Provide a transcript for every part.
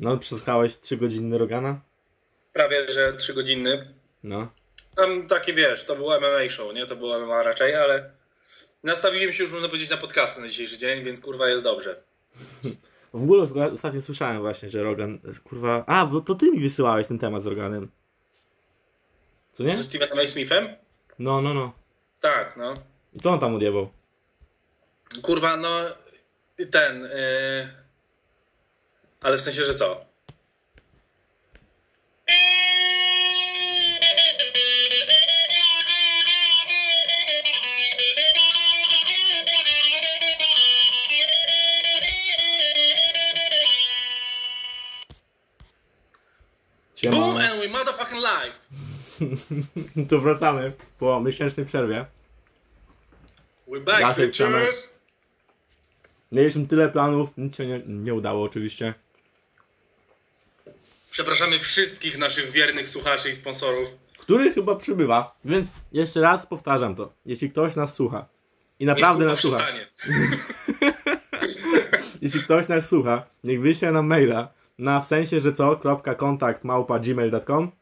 No, przesłuchałeś 3-godzinny Rogana? Prawie, że 3 godzinny. No. Tam takie, wiesz, to był MMA show, nie? To było MMA raczej, ale nastawiłem się już, można powiedzieć, na podcasty na dzisiejszy dzień, więc kurwa jest dobrze. W ogóle ostatnio słyszałem właśnie, że Rogan, kurwa... A, bo to ty mi wysyłałeś ten temat z Roganem. Co nie? Ze Stevenem A. Smithem? No, no, no. Tak, no. I co on tam odjebał? Kurwa, no ten. Yy... Ale w sensie, że co? Siema. Boom and we motherfucking live! Tu wracamy po miesięcznej przerwie. We're back, bitches! Mieliśmy tyle planów, nic się nie, nie udało oczywiście. Przepraszamy wszystkich naszych wiernych słuchaczy i sponsorów. Który chyba przybywa, więc jeszcze raz powtarzam to. Jeśli ktoś nas słucha i naprawdę nas słucha, jeśli ktoś nas słucha, niech wyśle nam maila na w sensie, że co, kropka kontakt małpa gmail.com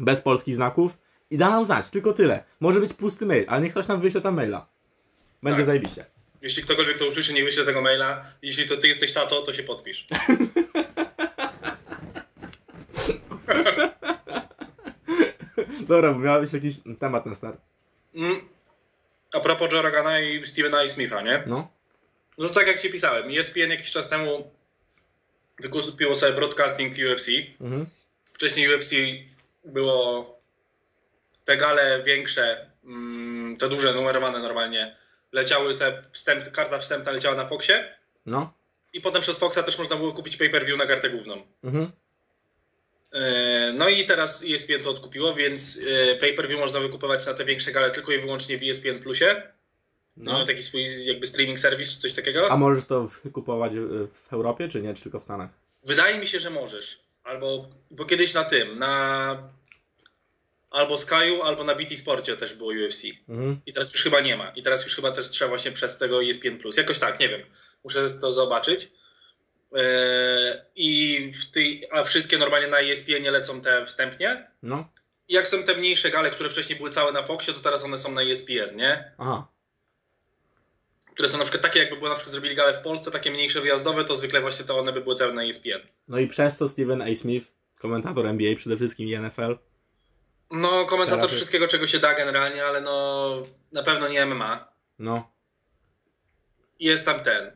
bez polskich znaków i da nam znać, tylko tyle. Może być pusty mail, ale niech ktoś nam wyśle tam maila. Będzie Tak. zajebiście. Jeśli ktokolwiek to usłyszy, nie wyśle tego maila. Jeśli to ty jesteś tato, to się podpisz. Dobra, bo miałeś jakiś temat na start. Mm. A propos Joe Rogana i Stevena I. Smitha, nie? No. No tak jak ci pisałem, ESPN jakiś czas temu wykupiło sobie broadcasting UFC. Mhm. Wcześniej UFC było te gale większe, mm, te duże, numerowane normalnie, leciały te wstęp, karta wstępna leciała na Foxie No. i potem przez Foxa też można było kupić pay-per-view na kartę główną. Mhm. E, No i teraz ESPN to odkupiło, więc e, pay-per-view można wykupywać na te większe gale tylko i wyłącznie w ESPN Plusie. No. Mamy taki swój jakby streaming serwis czy coś takiego. A możesz to w- kupować y, w Europie, czy nie? Czy tylko w Stanach? Wydaje mi się, że możesz. Albo, bo kiedyś na tym, na albo Sky'u, albo na BT Sporcie też było UFC. Mhm. I teraz już chyba nie ma. I teraz już chyba też trzeba właśnie przez tego ESPN+. Jakoś tak, nie wiem. Muszę to zobaczyć. Eee, I w tej, a wszystkie normalnie na ESPN nie lecą te wstępnie. No. I jak są te mniejsze gale, które wcześniej były całe na Foxie, to teraz one są na E ESPN, nie? Aha. Które są na przykład takie, jakby było na przykład zrobili gale w Polsce, takie mniejsze wyjazdowe, to zwykle właśnie to one by były całe na E ESPN. No i przez to Steven A. Smith, komentator NBA przede wszystkim i NFL. No, komentator Teraz- wszystkiego, czego się da generalnie, ale no na pewno nie MMA. No. Jest tam ten.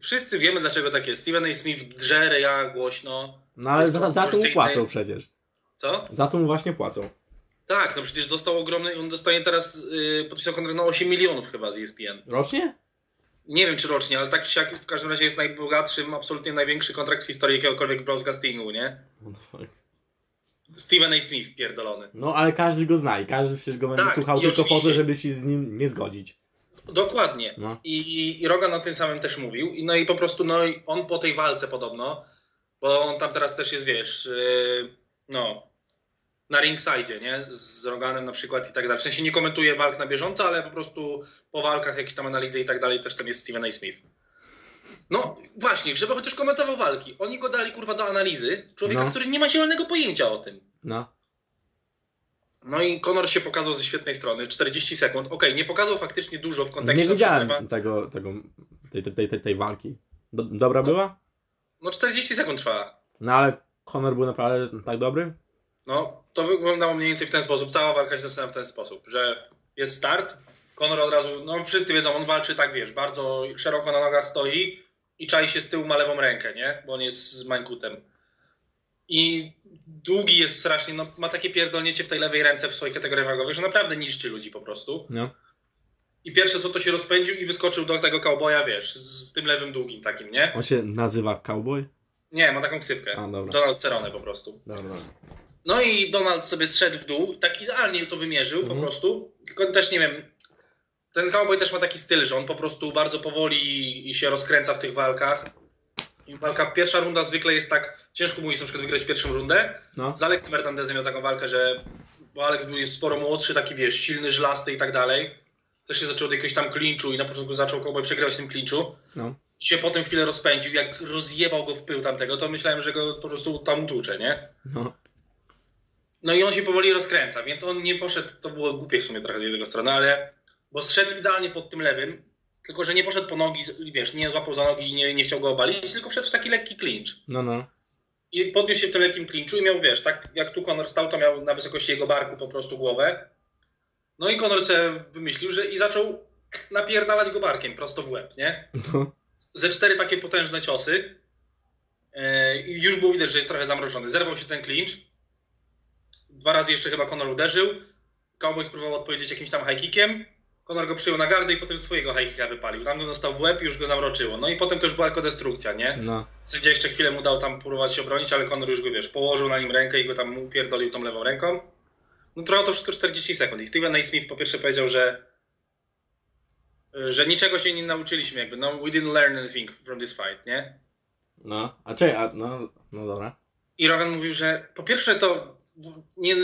Wszyscy wiemy, dlaczego tak jest. Steven A. Smith drze ryja głośno. No ale za, za to mu płacą przecież. Co? Za to mu właśnie płacą. Tak, no przecież dostał ogromny, on dostanie teraz, yy, podpisał kontrakt na 8 milionów chyba z ESPN. Rocznie? Nie wiem czy rocznie, ale tak czy siak w każdym razie jest najbogatszym, absolutnie największy kontrakt w historii jakiegokolwiek broadcastingu, nie? The fuck? Steven A. Smith pierdolony. No ale każdy go zna i każdy przecież go będzie Tak, słuchał tylko po to, żeby się z nim nie zgodzić. Dokładnie. No. I, I Rogan o tym samym też mówił. I no i po prostu no, i on po tej walce podobno, bo on tam teraz też jest, wiesz, yy, no, na ringside, nie? Z Roganem na przykład i tak dalej. W sensie nie komentuje walk na bieżąco, ale po prostu po walkach jakieś tam analizy i tak dalej też tam jest Steven A. Smith. No właśnie, żeby chociaż komentował walki. Oni go dali kurwa do analizy. Człowieka, No. który nie ma zielonego pojęcia o tym. No. No i Conor się pokazał ze świetnej strony. 40 sekund. Okej, nie pokazał faktycznie dużo w kontekście. Nie widziałem tego, tego tej, tej, tej, tej walki. Do, dobra była? No 40 sekund trwała. No ale Conor był naprawdę tak dobry? No, to wyglądało mniej więcej w ten sposób. Cała walka się zaczyna w ten sposób, że jest start, Conor od razu, no wszyscy wiedzą, on walczy tak, wiesz, bardzo szeroko na nogach stoi i czai się z tyłu ma lewą rękę, nie? Bo on jest z mańkutem. I długi jest strasznie, no ma takie pierdolnięcie w tej lewej ręce w swojej kategorii wagowej, że naprawdę niszczy ludzi po prostu. No. I pierwsze co to się rozpędził i wyskoczył do tego cowboya, wiesz, z, z tym lewym długim takim, nie? On się nazywa Cowboy? Nie, ma taką ksywkę. A, dobra. Donald Cerrone po prostu. Dobra. No i Donald sobie zszedł w dół, tak idealnie to wymierzył Mhm. po prostu. Tylko też nie wiem, ten cowboy też ma taki styl, że on po prostu bardzo powoli się rozkręca w tych walkach. I walka, pierwsza runda zwykle jest tak, ciężko mu jest na przykład wygrać pierwszą rundę. No. Z Alexem Hernandezem miał taką walkę, że bo Alex był sporo młodszy, taki wiesz, silny, żlasty i tak dalej. Też się zaczął od jakiegoś tam klinczu i na początku zaczął cowboy przegrywać w tym klinczu. No. się potem chwilę rozpędził, jak rozjebał go w pył tamtego, to myślałem, że go po prostu tam utłucze, nie? No. No i on się powoli rozkręca, więc on nie poszedł, to było głupie w sumie trochę z jego strony, ale bo zszedł idealnie pod tym lewym, tylko że nie poszedł po nogi, wiesz, nie złapał za nogi i nie, nie chciał go obalić, tylko wszedł w taki lekki clinch. No, no. I podniósł się w tym lekkim clinchu i miał, wiesz, tak jak tu Conor stał, to miał na wysokości jego barku po prostu głowę. No i Conor sobie wymyślił, że i zaczął napierdalać go barkiem prosto w łeb, nie? No. Ze cztery takie potężne ciosy. Yy, I już było widać, że jest trochę zamroczony. Zerwał się ten clinch. Dwa razy jeszcze chyba Conor uderzył. Cowboy spróbował odpowiedzieć jakimś tam high kickiem. Conor go przyjął na gardę i potem swojego high kicka wypalił. Tam go dostał w łeb i już go zamroczyło. No i potem to już była tylko destrukcja, nie? No. Sędzia jeszcze chwilę mu dał tam próbować się obronić, ale Conor już go, wiesz, położył na nim rękę i go tam upierdolił tą lewą ręką. No trwało to wszystko 40 sekund. I Steven A. Smith po pierwsze powiedział, że że niczego się nie nauczyliśmy jakby, no we didn't learn anything from this fight, nie? No. A czekaj, a, no, no dobra. I Rogan mówił, że po pierwsze to nie,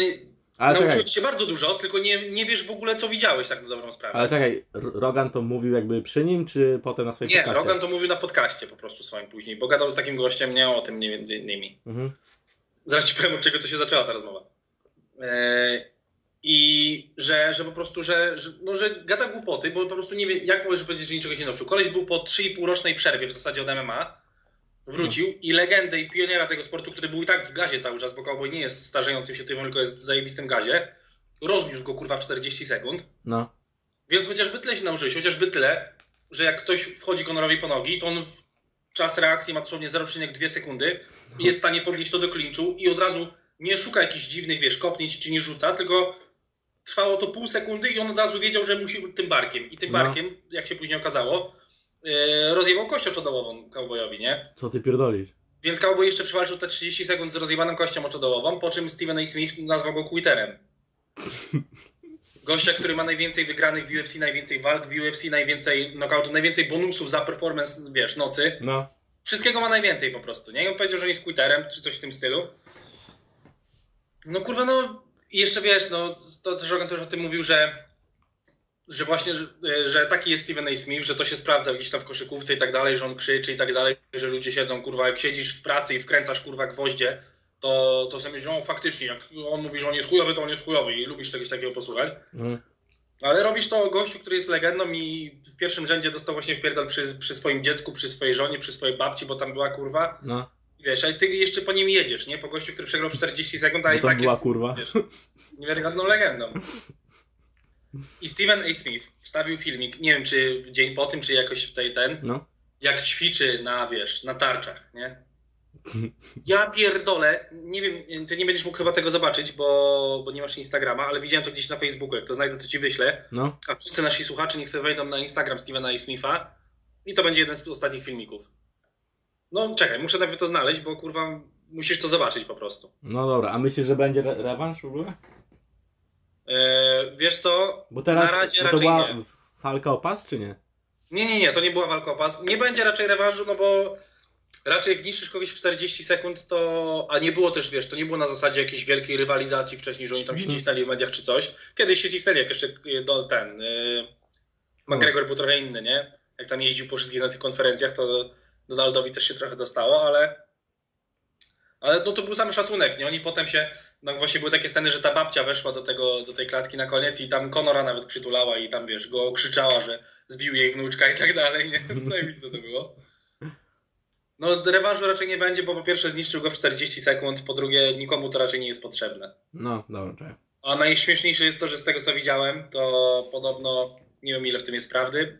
nie, Ale czekaj, nauczyłeś się bardzo dużo, tylko nie, nie wiesz w ogóle co widziałeś tak na dobrą sprawę. ale czekaj, Rogan to mówił jakby przy nim, czy potem na swoim nie, podcaście? Rogan to mówił na podcaście po prostu swoim później, bo gadał z takim gościem, nie o tym nie między innymi. Mhm. Zaraz ci powiem, od czego to się zaczęła ta rozmowa. E, I że, że po prostu, że, że, no, że gada głupoty, bo po prostu nie wie, jak możesz powiedzieć, że niczego się nie nauczył. Koleś był po 3,5 rocznej przerwie w zasadzie od MMA, wrócił i legendę i pioniera tego sportu, który był i tak w gazie cały czas, bo Cowboy nie jest starzejącym się typem, tylko jest w zajebistym gazie, rozniósł go kurwa w 40 sekund, No. więc chociażby tyle się nauczyłeś, chociażby tyle, że jak ktoś wchodzi Conorowi po nogi, to on w czas reakcji ma dosłownie 0,2 sekundy i jest w stanie podnieść to do klinczu i od razu nie szuka jakichś dziwnych, wiesz, kopnięć czy nie rzuca, tylko trwało to pół sekundy i on od razu wiedział, że musi tym barkiem. I tym No. barkiem, jak się później okazało, rozjebał kość oczodołową cowboyowi, nie? Co ty pierdolisz? Więc cowboy jeszcze przewalczył te 30 sekund z rozjebaną kością oczodołową, po czym Steven A. Smith nazwał go quitterem. Gościa, który ma najwięcej wygranych w UFC, najwięcej walk w UFC, najwięcej knockoutów, najwięcej bonusów za performance, wiesz, nocy. No. Wszystkiego ma najwięcej po prostu, nie? I on powiedział, że jest quitterem, czy coś w tym stylu. No kurwa, no i jeszcze wiesz, no to też Rogan też o tym mówił, że że właśnie, że, że taki jest Steven A. Smith, że to się sprawdza gdzieś tam w koszykówce i tak dalej, że on krzyczy i tak dalej, że ludzie siedzą, kurwa, jak siedzisz w pracy i wkręcasz, kurwa, gwoździe, to, to sobie myślisz, o faktycznie, jak on mówi, że on jest chujowy, to on jest chujowy i lubisz czegoś takiego posłuchać. Mhm. Ale robisz to gościu, który jest legendą i w pierwszym rzędzie dostał właśnie wpierdol przy, przy swoim dziecku, przy swojej żonie, przy swojej babci, bo tam była kurwa. No. Wiesz, ale ty jeszcze po nim jedziesz, nie? Po gościu, który przegrał w 40 sekund, a Bo i tak była jest kurwa. wiesz, niewiarygodną legendą. I Steven A. Smith wstawił filmik, nie wiem czy dzień po tym, czy jakoś w tej ten, No. jak ćwiczy na, wiesz, na tarczach, nie? Ja pierdolę, nie wiem, ty nie będziesz mógł chyba tego zobaczyć, bo, bo nie masz Instagrama, ale widziałem to gdzieś na Facebooku, jak to znajdę, to ci wyślę. No. A wszyscy nasi słuchacze niech sobie wejdą na Instagram Stevena i Smitha i to będzie jeden z ostatnich filmików. No czekaj, muszę najpierw to znaleźć, bo kurwa musisz to zobaczyć po prostu. No dobra, a myślisz, że będzie re rewanż w ogóle? Eee, wiesz co? Bo teraz Na razie bo to raczej była nie. walka o pas, czy nie? Nie, nie, nie, to nie była walka o pas. Nie będzie raczej rewanżu, no bo raczej jak niszczysz kogoś w 40 sekund, to... A nie było też, wiesz, to nie było na zasadzie jakiejś wielkiej rywalizacji wcześniej, że oni tam się Mhm. cisnęli w mediach czy coś. Kiedyś się cisnęli, jak jeszcze do, ten... Yy, McGregor był trochę inny, nie? Jak tam jeździł po wszystkich na tych konferencjach, to Donaldowi też się trochę dostało, ale... Ale no to był sam szacunek, nie? Oni potem się... No właśnie były takie sceny, że ta babcia weszła do, tego, do tej klatki na koniec i tam Conora nawet przytulała i tam, wiesz, go krzyczała, że zbił jej wnuczka i tak dalej, nie? Zajebiste to było. No rewanżu raczej nie będzie, bo po pierwsze zniszczył go w 40 sekund, po drugie nikomu to raczej nie jest potrzebne. No, dobra, czekaj. A najśmieszniejsze jest to, że z tego co widziałem, to podobno, nie wiem ile w tym jest prawdy,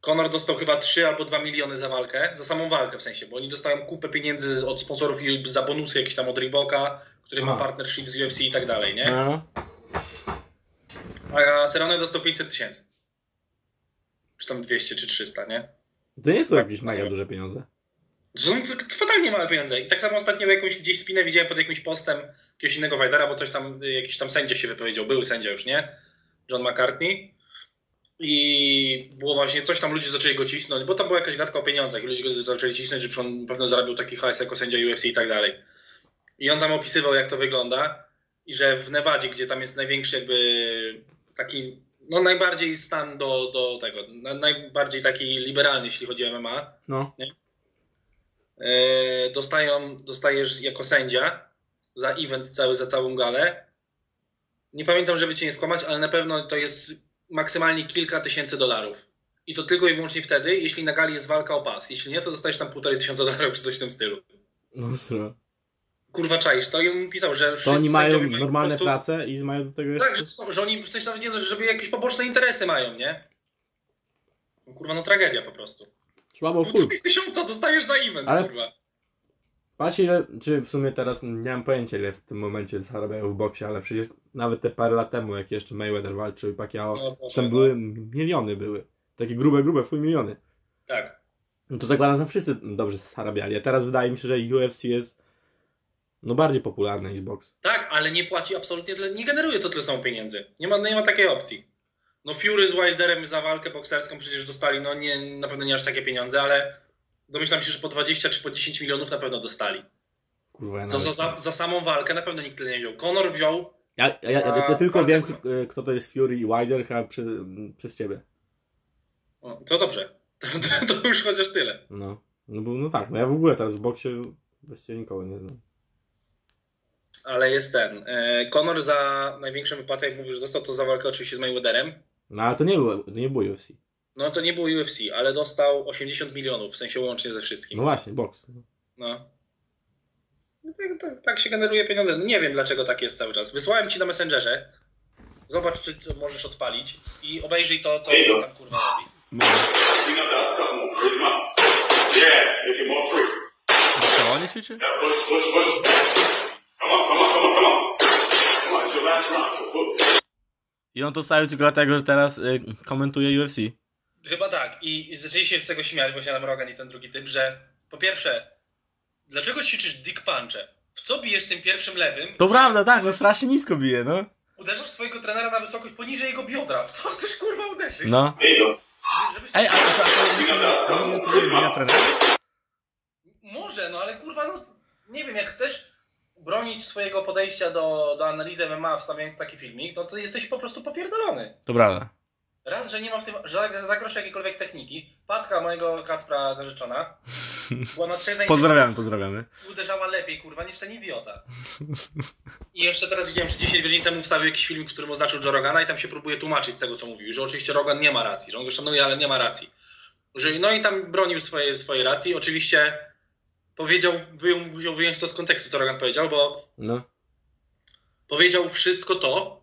Conor dostał chyba 3 albo 2 miliony za walkę, za samą walkę w sensie, bo oni dostają kupę pieniędzy od sponsorów i za bonusy jakieś tam od Reeboka, który ma partnership z UFC i tak dalej, nie? No. A Cerrone dostał 500 tysięcy. Czy tam 200 czy 300, nie? To nie są jakieś mega duże pieniądze. Są to totalnie małe pieniądze. I tak samo ostatnio jakąś gdzieś spinę widziałem pod jakimś postem jakiegoś innego Wajdera, bo ktoś tam, jakiś tam sędzia się wypowiedział, były sędzia już, nie? John McCartney. I było właśnie, coś tam ludzie zaczęli go cisnąć, bo tam była jakaś gadka o pieniądzach i ludzie go zaczęli cisnąć, że on pewno zarabiał taki hajs jako sędzia UFC i tak dalej. I on tam opisywał, jak to wygląda i że w Nevadzie, gdzie tam jest największy jakby taki no najbardziej stan do, do tego, na, najbardziej taki liberalny, jeśli chodzi o MMA. No. E, dostają, dostajesz jako sędzia za event cały, za całą galę. Nie pamiętam, żeby cię nie skłamać, ale na pewno to jest maksymalnie kilka tysięcy dolarów. I to tylko i wyłącznie wtedy, jeśli na gali jest walka o pas. Jeśli nie, to dostajesz tam półtorej tysiąca dolarów czy coś w tym stylu. Ostro. Kurwa czaisz, to i on pisał, że To oni mają normalne prostu- prace i mają do tego jeszcze... Tak, że, są, że oni w sensie nawet nie, żeby jakieś poboczne interesy mają, nie? No, kurwa, no tragedia po prostu. Było chuj. Tysiąca dostajesz za event, Ale- kurwa. Patrz ile, czy w sumie teraz nie mam pojęcia ile w tym momencie zarabiają w boksie, ale przecież nawet te parę lat temu, jak jeszcze Mayweather walczył i Pacquiao, No, tam no. były miliony były. Takie grube, grube, fuj miliony. Tak. No to zakładam, że wszyscy dobrze zarabiali, a teraz wydaje mi się, że UFC jest no bardziej popularny niż boks. Tak, ale nie płaci absolutnie tyle, nie generuje to tyle samo pieniędzy. Nie ma, nie ma takiej opcji. No Fury z Wilderem za walkę bokserską przecież dostali, no nie, na pewno nie aż takie pieniądze, ale domyślam się, że po 20 czy po 10 milionów na pewno dostali. Kurwa, Za, za, za samą walkę na pewno nikt tyle nie wziął. Conor wziął, ja, ja, ja, ja, tylko wiem, k- kto to jest Fury i Wilder chyba przy, przez ciebie. o, to dobrze. To, to już chociaż tyle. No. No, bo, no tak, no ja w ogóle teraz w boksie właściwie nikogo nie znam. Ale jest ten. E, Conor za największą wypłatę, jak mówisz, że dostał to za walkę oczywiście z Mayweatherem. No ale to nie było, to nie było UFC. No to nie było UFC, ale dostał 80 milionów, w sensie łącznie ze wszystkim. No właśnie, boks. No. No tak, tak, tak się generuje pieniądze. No nie wiem dlaczego tak jest cały czas. Wysłałem ci na Messengerze. Zobacz, czy to możesz odpalić i obejrzyj to, co on tam kurwa robi. Clean up that cut more. Push him out. Yeah, make it more free. Co, on nie ćwiczy? I on to stawił tylko dlatego, że teraz y, komentuje UFC. Chyba tak. I zaczęli się z tego śmiać, właśnie Adam Rogan i ten drugi typ, że po pierwsze, dlaczego ćwiczysz dick punche? W co bijesz tym pierwszym lewym? To prawda, tak, że strasznie nisko bije, no. Uderzasz swojego trenera na wysokość poniżej jego biodra. W co chcesz kurwa uderzyć? No. Żebyś... Ej, a, a, a, a, a myślisz, że to jest wina trenera? Może, no ale kurwa, no nie wiem, jak chcesz bronić swojego podejścia do, do analizy MMA wstawiając taki filmik, no to jesteś po prostu popierdolony. To prawda. Raz, że nie ma w tym za, za grosz jakiejkolwiek techniki. Patka mojego Kaspra narzeczona była na trzech Pozdrawiamy, pozdrawiamy. uderzała lepiej, kurwa, niż ten idiota. I jeszcze teraz widziałem, że 10 godzin temu wstawił jakiś film, w którym oznaczył Joe Rogana i tam się próbuje tłumaczyć z tego, co mówił, że oczywiście Rogan nie ma racji, że on go szanuje, ale nie ma racji. Że, no i tam bronił swoje, swoje racji. Oczywiście powiedział, wyjął, musiał wyjąć to z kontekstu, co Rogan powiedział, bo No. powiedział wszystko to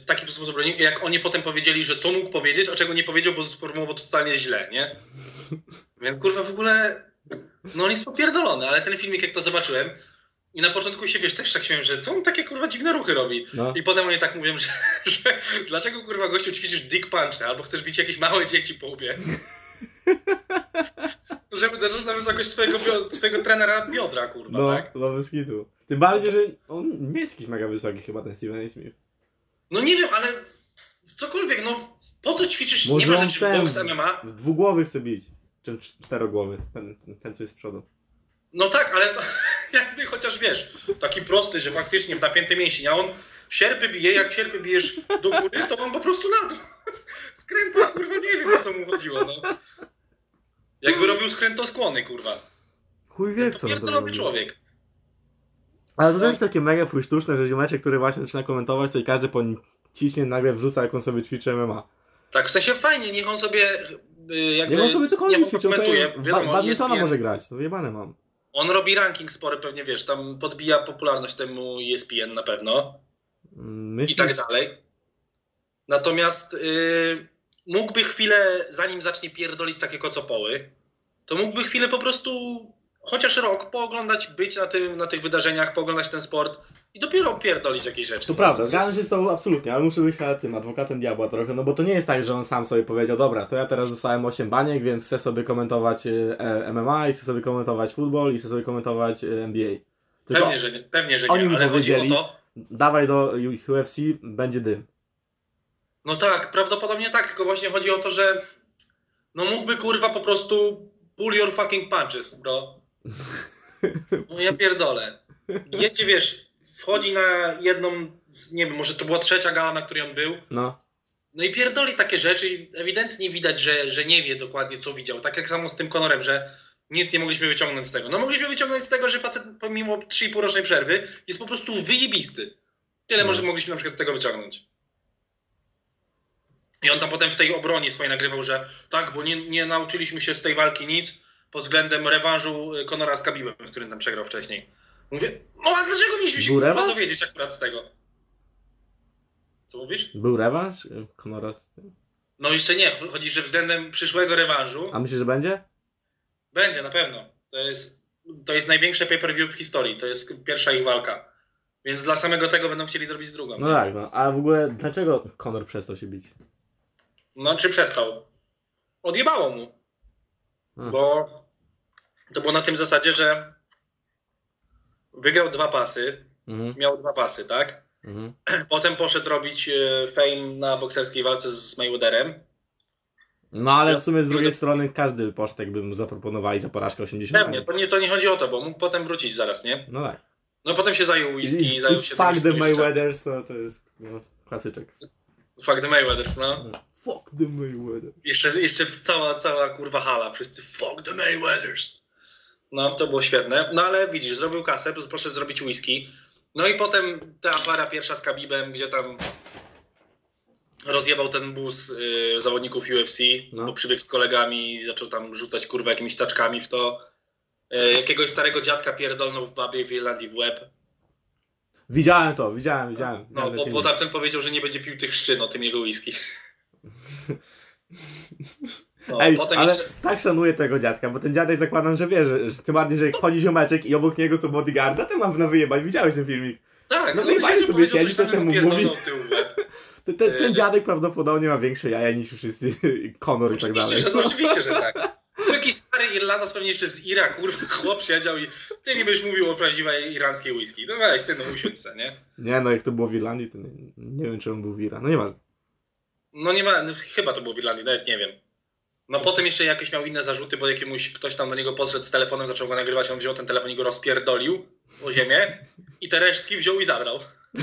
w taki sposób bronił, jak oni potem powiedzieli, że co mógł powiedzieć, a czego nie powiedział, bo sformułował to totalnie źle, nie? Więc kurwa w ogóle, no on jest popierdolony, ale ten filmik jak to zobaczyłem i na początku się, wiesz, też tak śmiałem, że co on takie kurwa dziwne ruchy robi? No. I potem oni tak mówią, że, że dlaczego kurwa gościu ćwiczysz dick punch, albo chcesz bić jakieś małe dzieci po łbie? Żeby uderzyć na wysokość swojego, swojego trenera biodra, kurwa, No, tak? no bez kitu. Tym bardziej, że on nie jest jakiś mega wysoki chyba ten Steven A. Smith. No nie wiem, ale cokolwiek, no po co ćwiczysz, Może nie ma rzeczy ten- boks MMA? W dwugłowy chce bić. Czym cz- czterogłowy. Ten, ten co jest z przodu. No tak, ale to jakby chociaż wiesz, taki prosty, że faktycznie w napięty mięsień, a on sierpy bije, jak sierpy bijesz do góry, to on po prostu na dół skręca, kurwa, nie wiem o co mu chodziło, no. Jakby robił skrętoskłony, kurwa. Chuj wie, co to robi. człowiek. Ale to też jest takie mega fuj sztuczne, że ziomeczek, który właśnie zaczyna komentować, to i każdy po nim ciśnie nagle wrzuca, jak on sobie ćwiczy MMA. Tak, w sensie fajnie, niech on sobie y, jakby... Nie on sobie cokolwiek niech ćwiczy, on sobie ba- wiadomo, badmintona ESPN może grać. No wyjebane mam. On robi ranking spory pewnie, wiesz, tam podbija popularność temu ESPN na pewno. Mm, Myślisz, i tak dalej. Natomiast yy, mógłby chwilę, zanim zacznie pierdolić takie kocopoły, to mógłby chwilę po prostu chociaż rok pooglądać, być na, tym, na tych wydarzeniach, pooglądać ten sport i dopiero pierdolić jakieś rzeczy. To prawda, jest- zgadzam się z tobą absolutnie, ale muszę być tym adwokatem diabła trochę, no bo to nie jest tak, że on sam sobie powiedział, dobra, to ja teraz dostałem 8 baniek, więc chcę sobie komentować e, MMA i chcę sobie komentować futbol i chcę sobie komentować e, NBA. Tylko Pewnie, że nie, pewnie, że nie, ale chodzi o to, dawaj do UFC, będzie dym. no tak, prawdopodobnie tak, tylko właśnie chodzi o to, że no mógłby kurwa po prostu pull your fucking punches, bro. No ja pierdolę. Wiecie, wiesz, wchodzi na jedną, z, nie wiem, może to była trzecia gala, na której on był, No, No i pierdoli takie rzeczy i ewidentnie widać, że, że nie wie dokładnie, co widział. Tak jak samo z tym Conorem, że nic nie mogliśmy wyciągnąć z tego. No mogliśmy wyciągnąć z tego, że facet pomimo 3,5 rocznej przerwy jest po prostu wyjebisty. Tyle No. może mogliśmy na przykład z tego wyciągnąć. I on tam potem w tej obronie swojej nagrywał, że tak, bo nie, nie nauczyliśmy się z tej walki nic pod względem rewanżu y, Conora z Khabibem, w którym tam przegrał wcześniej. Mówię, no a dlaczego mieliśmy się kurwa dowiedzieć akurat z tego? Co mówisz? Był rewanż? y, Conora z tym? No jeszcze nie, chodzi, że względem przyszłego rewanżu A myślisz, że będzie? będzie na pewno. To jest, to jest największe pay-per-view w historii, to jest pierwsza ich walka. Więc dla samego tego będą chcieli zrobić drugą. No tak, no. A w ogóle dlaczego Conor przestał się bić? No czy przestał? Odjebało mu. Hmm. Bo to było na tym zasadzie, że wygrał dwa pasy, Mhm, miał dwa pasy, tak? mhm. Potem poszedł robić e, fame na bokserskiej walce z Mayweatherem. No ale w sumie z drugiej strony każdy poszedł, jakby mu zaproponowali za porażkę 80 Pewnie, to nie, to nie chodzi o to, bo mógł potem wrócić zaraz, nie? No tak. No potem się zajął whisky, I, zajął się fuck the. Mayweathers, to, to jest no, klasyczek. Fuck the Mayweathers, no. Fuck the Mayweather. Jeszcze, jeszcze cała, cała kurwa hala, wszyscy fuck the Mayweathers. No, to było świetne. No ale widzisz, zrobił kasę, proszę zrobić whisky. No i potem ta para pierwsza z Kabibem, gdzie tam rozjebał ten bus y, zawodników UFC, No. bo przybiegł z kolegami i zaczął tam rzucać kurwa jakimiś taczkami w to. Y, jakiegoś starego dziadka pierdolnął w babie w Irlandii w łeb. Widziałem to, widziałem, widziałem. No, widziałem bo, bo tamten powiedział, że nie będzie pił tych szczyn o tym jego whisky. No, Ej, ale jeszcze... tak szanuję tego dziadka, bo ten dziadek zakładam, że wie, że, że tym bardziej, że jak wchodzi ziomeczek i obok niego są bodyguarda, to mam na wyjebać. Widziałeś ten filmik? Tak, No no, wyjebali sobie siedzi, coś to tam, mówi. Ten, ten, ten dziadek prawdopodobnie ma większe jaja niż wszyscy Conor i tak dalej. że, no, oczywiście, że tak. Jakiś stary Irlandas, pewnie jeszcze z Ira, kurwa, chłop siedział i ty nie będziesz mówił o prawdziwej iranckiej whisky. No weź, synu, usiądź se, nie? Nie no, jak to było w Irlandii, to nie, nie wiem, czy on był w Ira. No nieważne. No nie ma, no, chyba to było w Irlandii, nawet nie wiem. No potem jeszcze jakieś miał inne zarzuty, bo jakiemuś ktoś tam do niego podszedł z telefonem, zaczął go nagrywać, on wziął ten telefon i go rozpierdolił o ziemię i te resztki wziął i zabrał.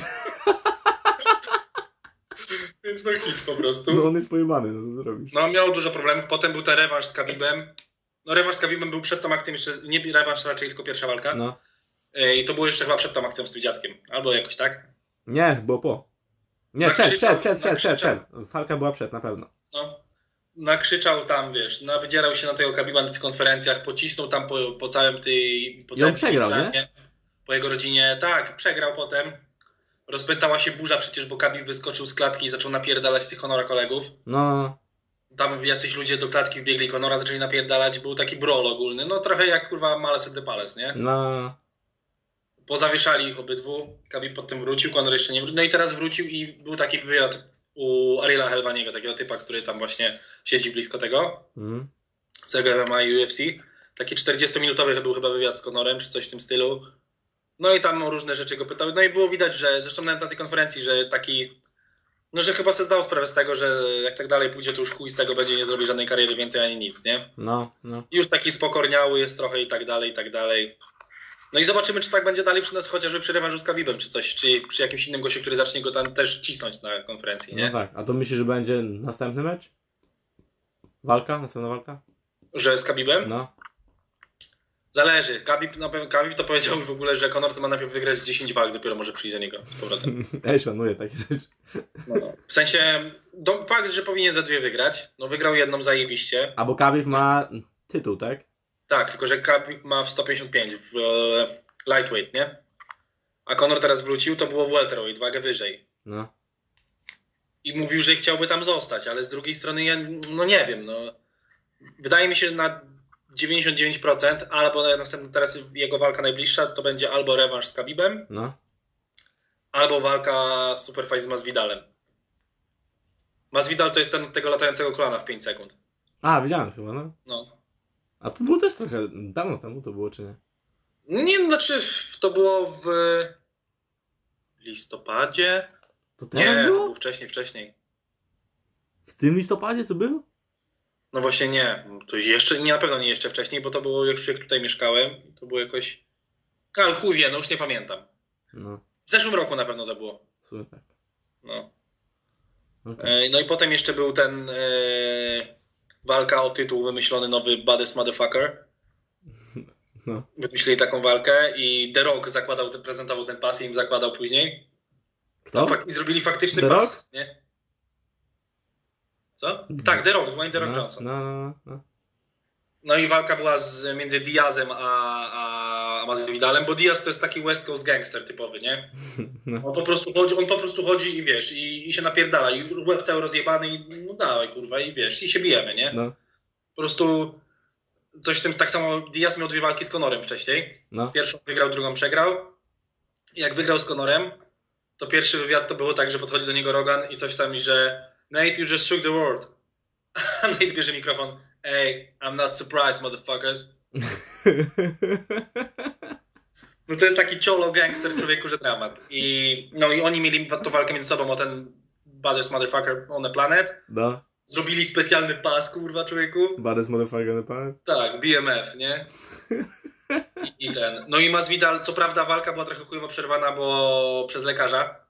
Więc no hit po prostu. No on jest pojebany, no co zrobisz? No, miał dużo problemów. Potem był ten rewanż z Khabibem. No, rewanż z Khabibem był przed tą akcją jeszcze, nie rewanż raczej, tylko pierwsza walka. No. E, I to było jeszcze chyba przed tą akcją z tym dziadkiem. Albo jakoś tak. Nie, było po. Nie, przed, Nakrzyczał- przed, przed, przed, przed, nakrzyczał. przed. Falka była przed, na pewno. No. Nakrzyczał tam, wiesz, no, wydzierał się na tego Khabiba na tych konferencjach, pocisnął tam po, po całym tej... Po całym przegrał, Pakistanie, Po jego rodzinie. Tak, przegrał potem. Rozpętała się burza przecież, bo Khabib wyskoczył z klatki i zaczął napierdalać tych Honora kolegów. No, Tam jacyś ludzie do klatki wbiegli, Conora zaczęli napierdalać, był taki brawl ogólny, no trochę jak kurwa Males at the Palace, nie? no. Pozawieszali ich obydwu, Khabib potem wrócił, Conor jeszcze nie wrócił, no i teraz wrócił i był taki wywiad u Ariela Helvaniego, takiego typa, który tam właśnie siedzi blisko tego, z tego MMA i UFC. Taki 40-minutowy był chyba wywiad z Conorem, czy coś w tym stylu. No i tam różne rzeczy go pytały. No i było widać, że zresztą nawet na tej konferencji, że taki. No, że chyba sobie zdał sprawę z tego, że jak tak dalej pójdzie, to już chuj z tego będzie, nie zrobi żadnej kariery więcej ani nic, nie? No, no. Już taki spokorniały jest trochę i tak dalej, i tak dalej. No i zobaczymy, czy tak będzie dalej przy nas, chociażby przy rewanżu z Kawibem, czy coś, czy przy jakimś innym gościu, który zacznie go tam też cisnąć na konferencji, nie? No tak. A to myślisz, że będzie następny mecz? Walka? Następna walka? Że z Khabibem? No. Zależy. Khabib, na pewno, Khabib to powiedział w ogóle, że Conor to ma najpierw wygrać z 10 walk, dopiero może przyjść do niego z powrotem. Ej, szanuję takie rzeczy. No, no. W sensie, do, fakt, że powinien za dwie wygrać. No wygrał jedną zajebiście. A bo Khabib ma tytuł, tak? Tak, tylko że Khabib ma w 155 w e, lightweight, nie? A Conor teraz wrócił, to było w welterweight, wagę wyżej. No. I mówił, że chciałby tam zostać, ale z drugiej strony ja, no nie wiem, no. Wydaje mi się, że na 99% albo następna teraz jego walka najbliższa to będzie albo rewanż z Khabibem, No. albo walka Superfight z Masvidalem. Masvidal to jest ten od tego latającego kolana w 5 sekund. A, widziałem chyba, no. No. A to było też trochę dawno temu to było, czy nie? Nie, no, znaczy to było w listopadzie? To teraz Nie, to było? było wcześniej, wcześniej. W tym listopadzie co było? No właśnie nie, to jeszcze, nie na pewno nie jeszcze wcześniej, bo to było już jak tutaj mieszkałem, to było jakoś... Ale chuj wie, no już nie pamiętam. No, W zeszłym roku na pewno to było. sumie tak. No. Okej. E, No i potem jeszcze był ten e, walka o tytuł wymyślony nowy Baddest Motherfucker. No. Wymyślili taką walkę i The Rock zakładał, ten- prezentował ten pas i im zakładał później. Kto? Fak- I zrobili faktyczny The pas, nie? Co? Tak, The Rock, Dwayne The Rock no, Johnson. no, no, no. No i walka była z, między Diazem a, a Masvidalem, bo Diaz to jest taki West Coast gangster typowy, nie? No. On po prostu chodzi, on po prostu chodzi i wiesz, i, i się napierdala, i łeb cały rozjebany i no dawaj kurwa, i wiesz, i się bijemy, nie? No, Po prostu coś tym, tak samo Diaz miał dwie walki z Conorem wcześniej. no. Pierwszą wygrał, drugą przegrał. I jak wygrał z Conorem, to pierwszy wywiad to było tak, że podchodzi do niego Rogan i coś tam i że Nate, you just shook the world. A Nate bierze mikrofon. Hey, I'm not surprised, motherfuckers. No to jest taki cholo gangster człowieku, że dramat. I, no i oni mieli tą walkę między sobą o ten baddest motherfucker on the planet. No. Zrobili specjalny pas, kurwa, człowieku. Baddest motherfucker na pan? Tak, BMF, nie? I, I ten. No i Masvidal, co prawda walka była trochę chujowo przerwana, bo przez lekarza.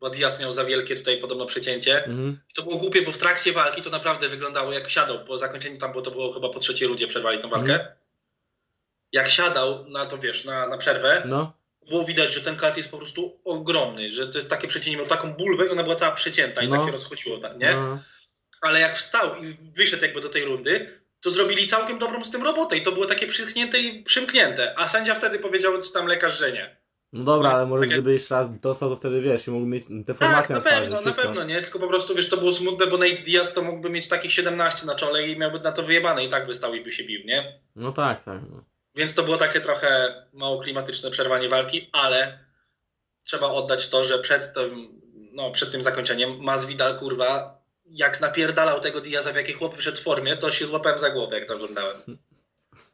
Bo Diaz miał za wielkie tutaj podobno przecięcie. Mhm. I to było głupie, bo w trakcie walki to naprawdę wyglądało jak siadał. Po zakończeniu tam, bo to było chyba po trzeciej ludzie przerwali tą walkę. Mhm. Jak siadał na to, wiesz, na, na przerwę, No. było widać, że ten kat jest po prostu ogromny, że to jest takie przecięcie, miał taką bulwę i ona była cała przecięta i No. tak się rozchodziło, tak, nie? No. ale jak wstał i wyszedł jakby do tej rundy, to zrobili całkiem dobrą z tym robotę i to było takie przyschnięte i przymknięte. A sędzia wtedy powiedział, czy tam lekarz, że nie. No dobra, ale może Takie- gdyby jeszcze raz dostał, to wtedy wiesz, i mógł mieć te Tak, na twarzy, pewno, na pewno, nie? Tylko po prostu, wiesz, to było smutne, bo Nate Diaz to mógłby mieć takich 17 na czole i miałby na to wyjebane i tak by stał i by się bił, nie? No tak, tak. No. Więc to było takie trochę mało klimatyczne przerwanie walki, ale trzeba oddać to, że przed tym, no, przed tym zakończeniem Masvidal, kurwa, jak napierdalał tego Diaza, w jakiej chłop wyszedł formie, to się złapałem za głowę, jak to oglądałem.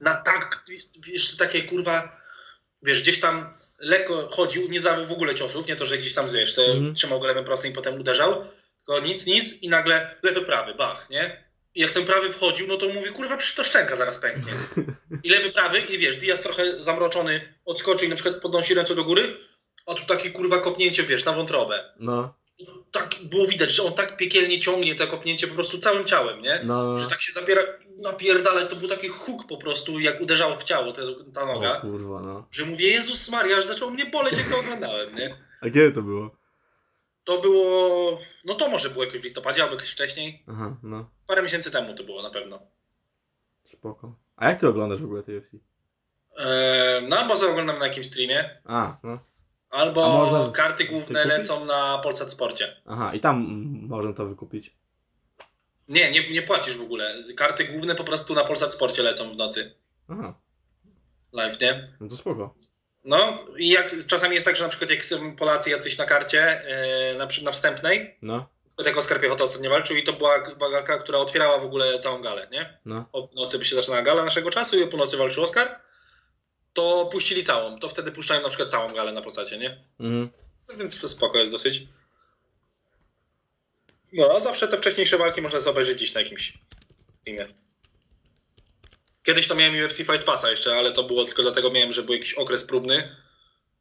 Na tak, wiesz, takie kurwa, wiesz, gdzieś tam lekko chodził, nie zawał w ogóle ciosów, nie to, że gdzieś tam, wiesz, se Mhm. trzymał go lewym prostym i potem uderzał, tylko nic, nic i nagle lewy, prawy, bach, nie? I jak ten prawy wchodził, no to mówi, kurwa, przecież to szczęka zaraz pęknie. I lewy, prawy i wiesz, Diaz trochę zamroczony odskoczył i na przykład podnosi ręce do góry, a tu takie kurwa kopnięcie, wiesz, na wątrobę. No, Tak było widać, że on tak piekielnie ciągnie to kopnięcie po prostu całym ciałem, nie? no. Że tak się zapiera, napierdala, to był taki huk po prostu, jak uderzało w ciało te, ta O noga, kurwa, no. że mówię, Jezus Maria, aż zaczął mnie boleć, jak to oglądałem, nie? A kiedy to było? To było, no to może było jakoś w listopadzie, albo jakoś wcześniej. Aha, no. Parę miesięcy temu to było na pewno. Spoko. A jak ty oglądasz w ogóle tej UFC? Eee, no albo oglądam na jakimś streamie, A, no. albo A można karty główne lecą na Polsat Sporcie. Aha, i tam można to wykupić. Nie, nie, nie płacisz w ogóle. Karty główne po prostu na Polsat Sporcie lecą w nocy. Aha, Live, nie? no to spoko. No i jak czasami jest tak, że na przykład jak są Polacy jacyś na karcie, e, na, na wstępnej, No, jak Oskar Piechota ostatnio walczył i to była walka, która otwierała w ogóle całą galę, nie? no. O nocy by się zaczynała gala naszego czasu i o północy walczył Oskar, to puścili całą. To wtedy puszczają na przykład całą galę na Polsacie, nie? Mhm. No Więc spoko jest dosyć. No, a zawsze te wcześniejsze walki można sobie obejrzeć dziś na jakimś streamie. Kiedyś to miałem UFC Fight Passa jeszcze, ale to było tylko dlatego miałem, że był jakiś okres próbny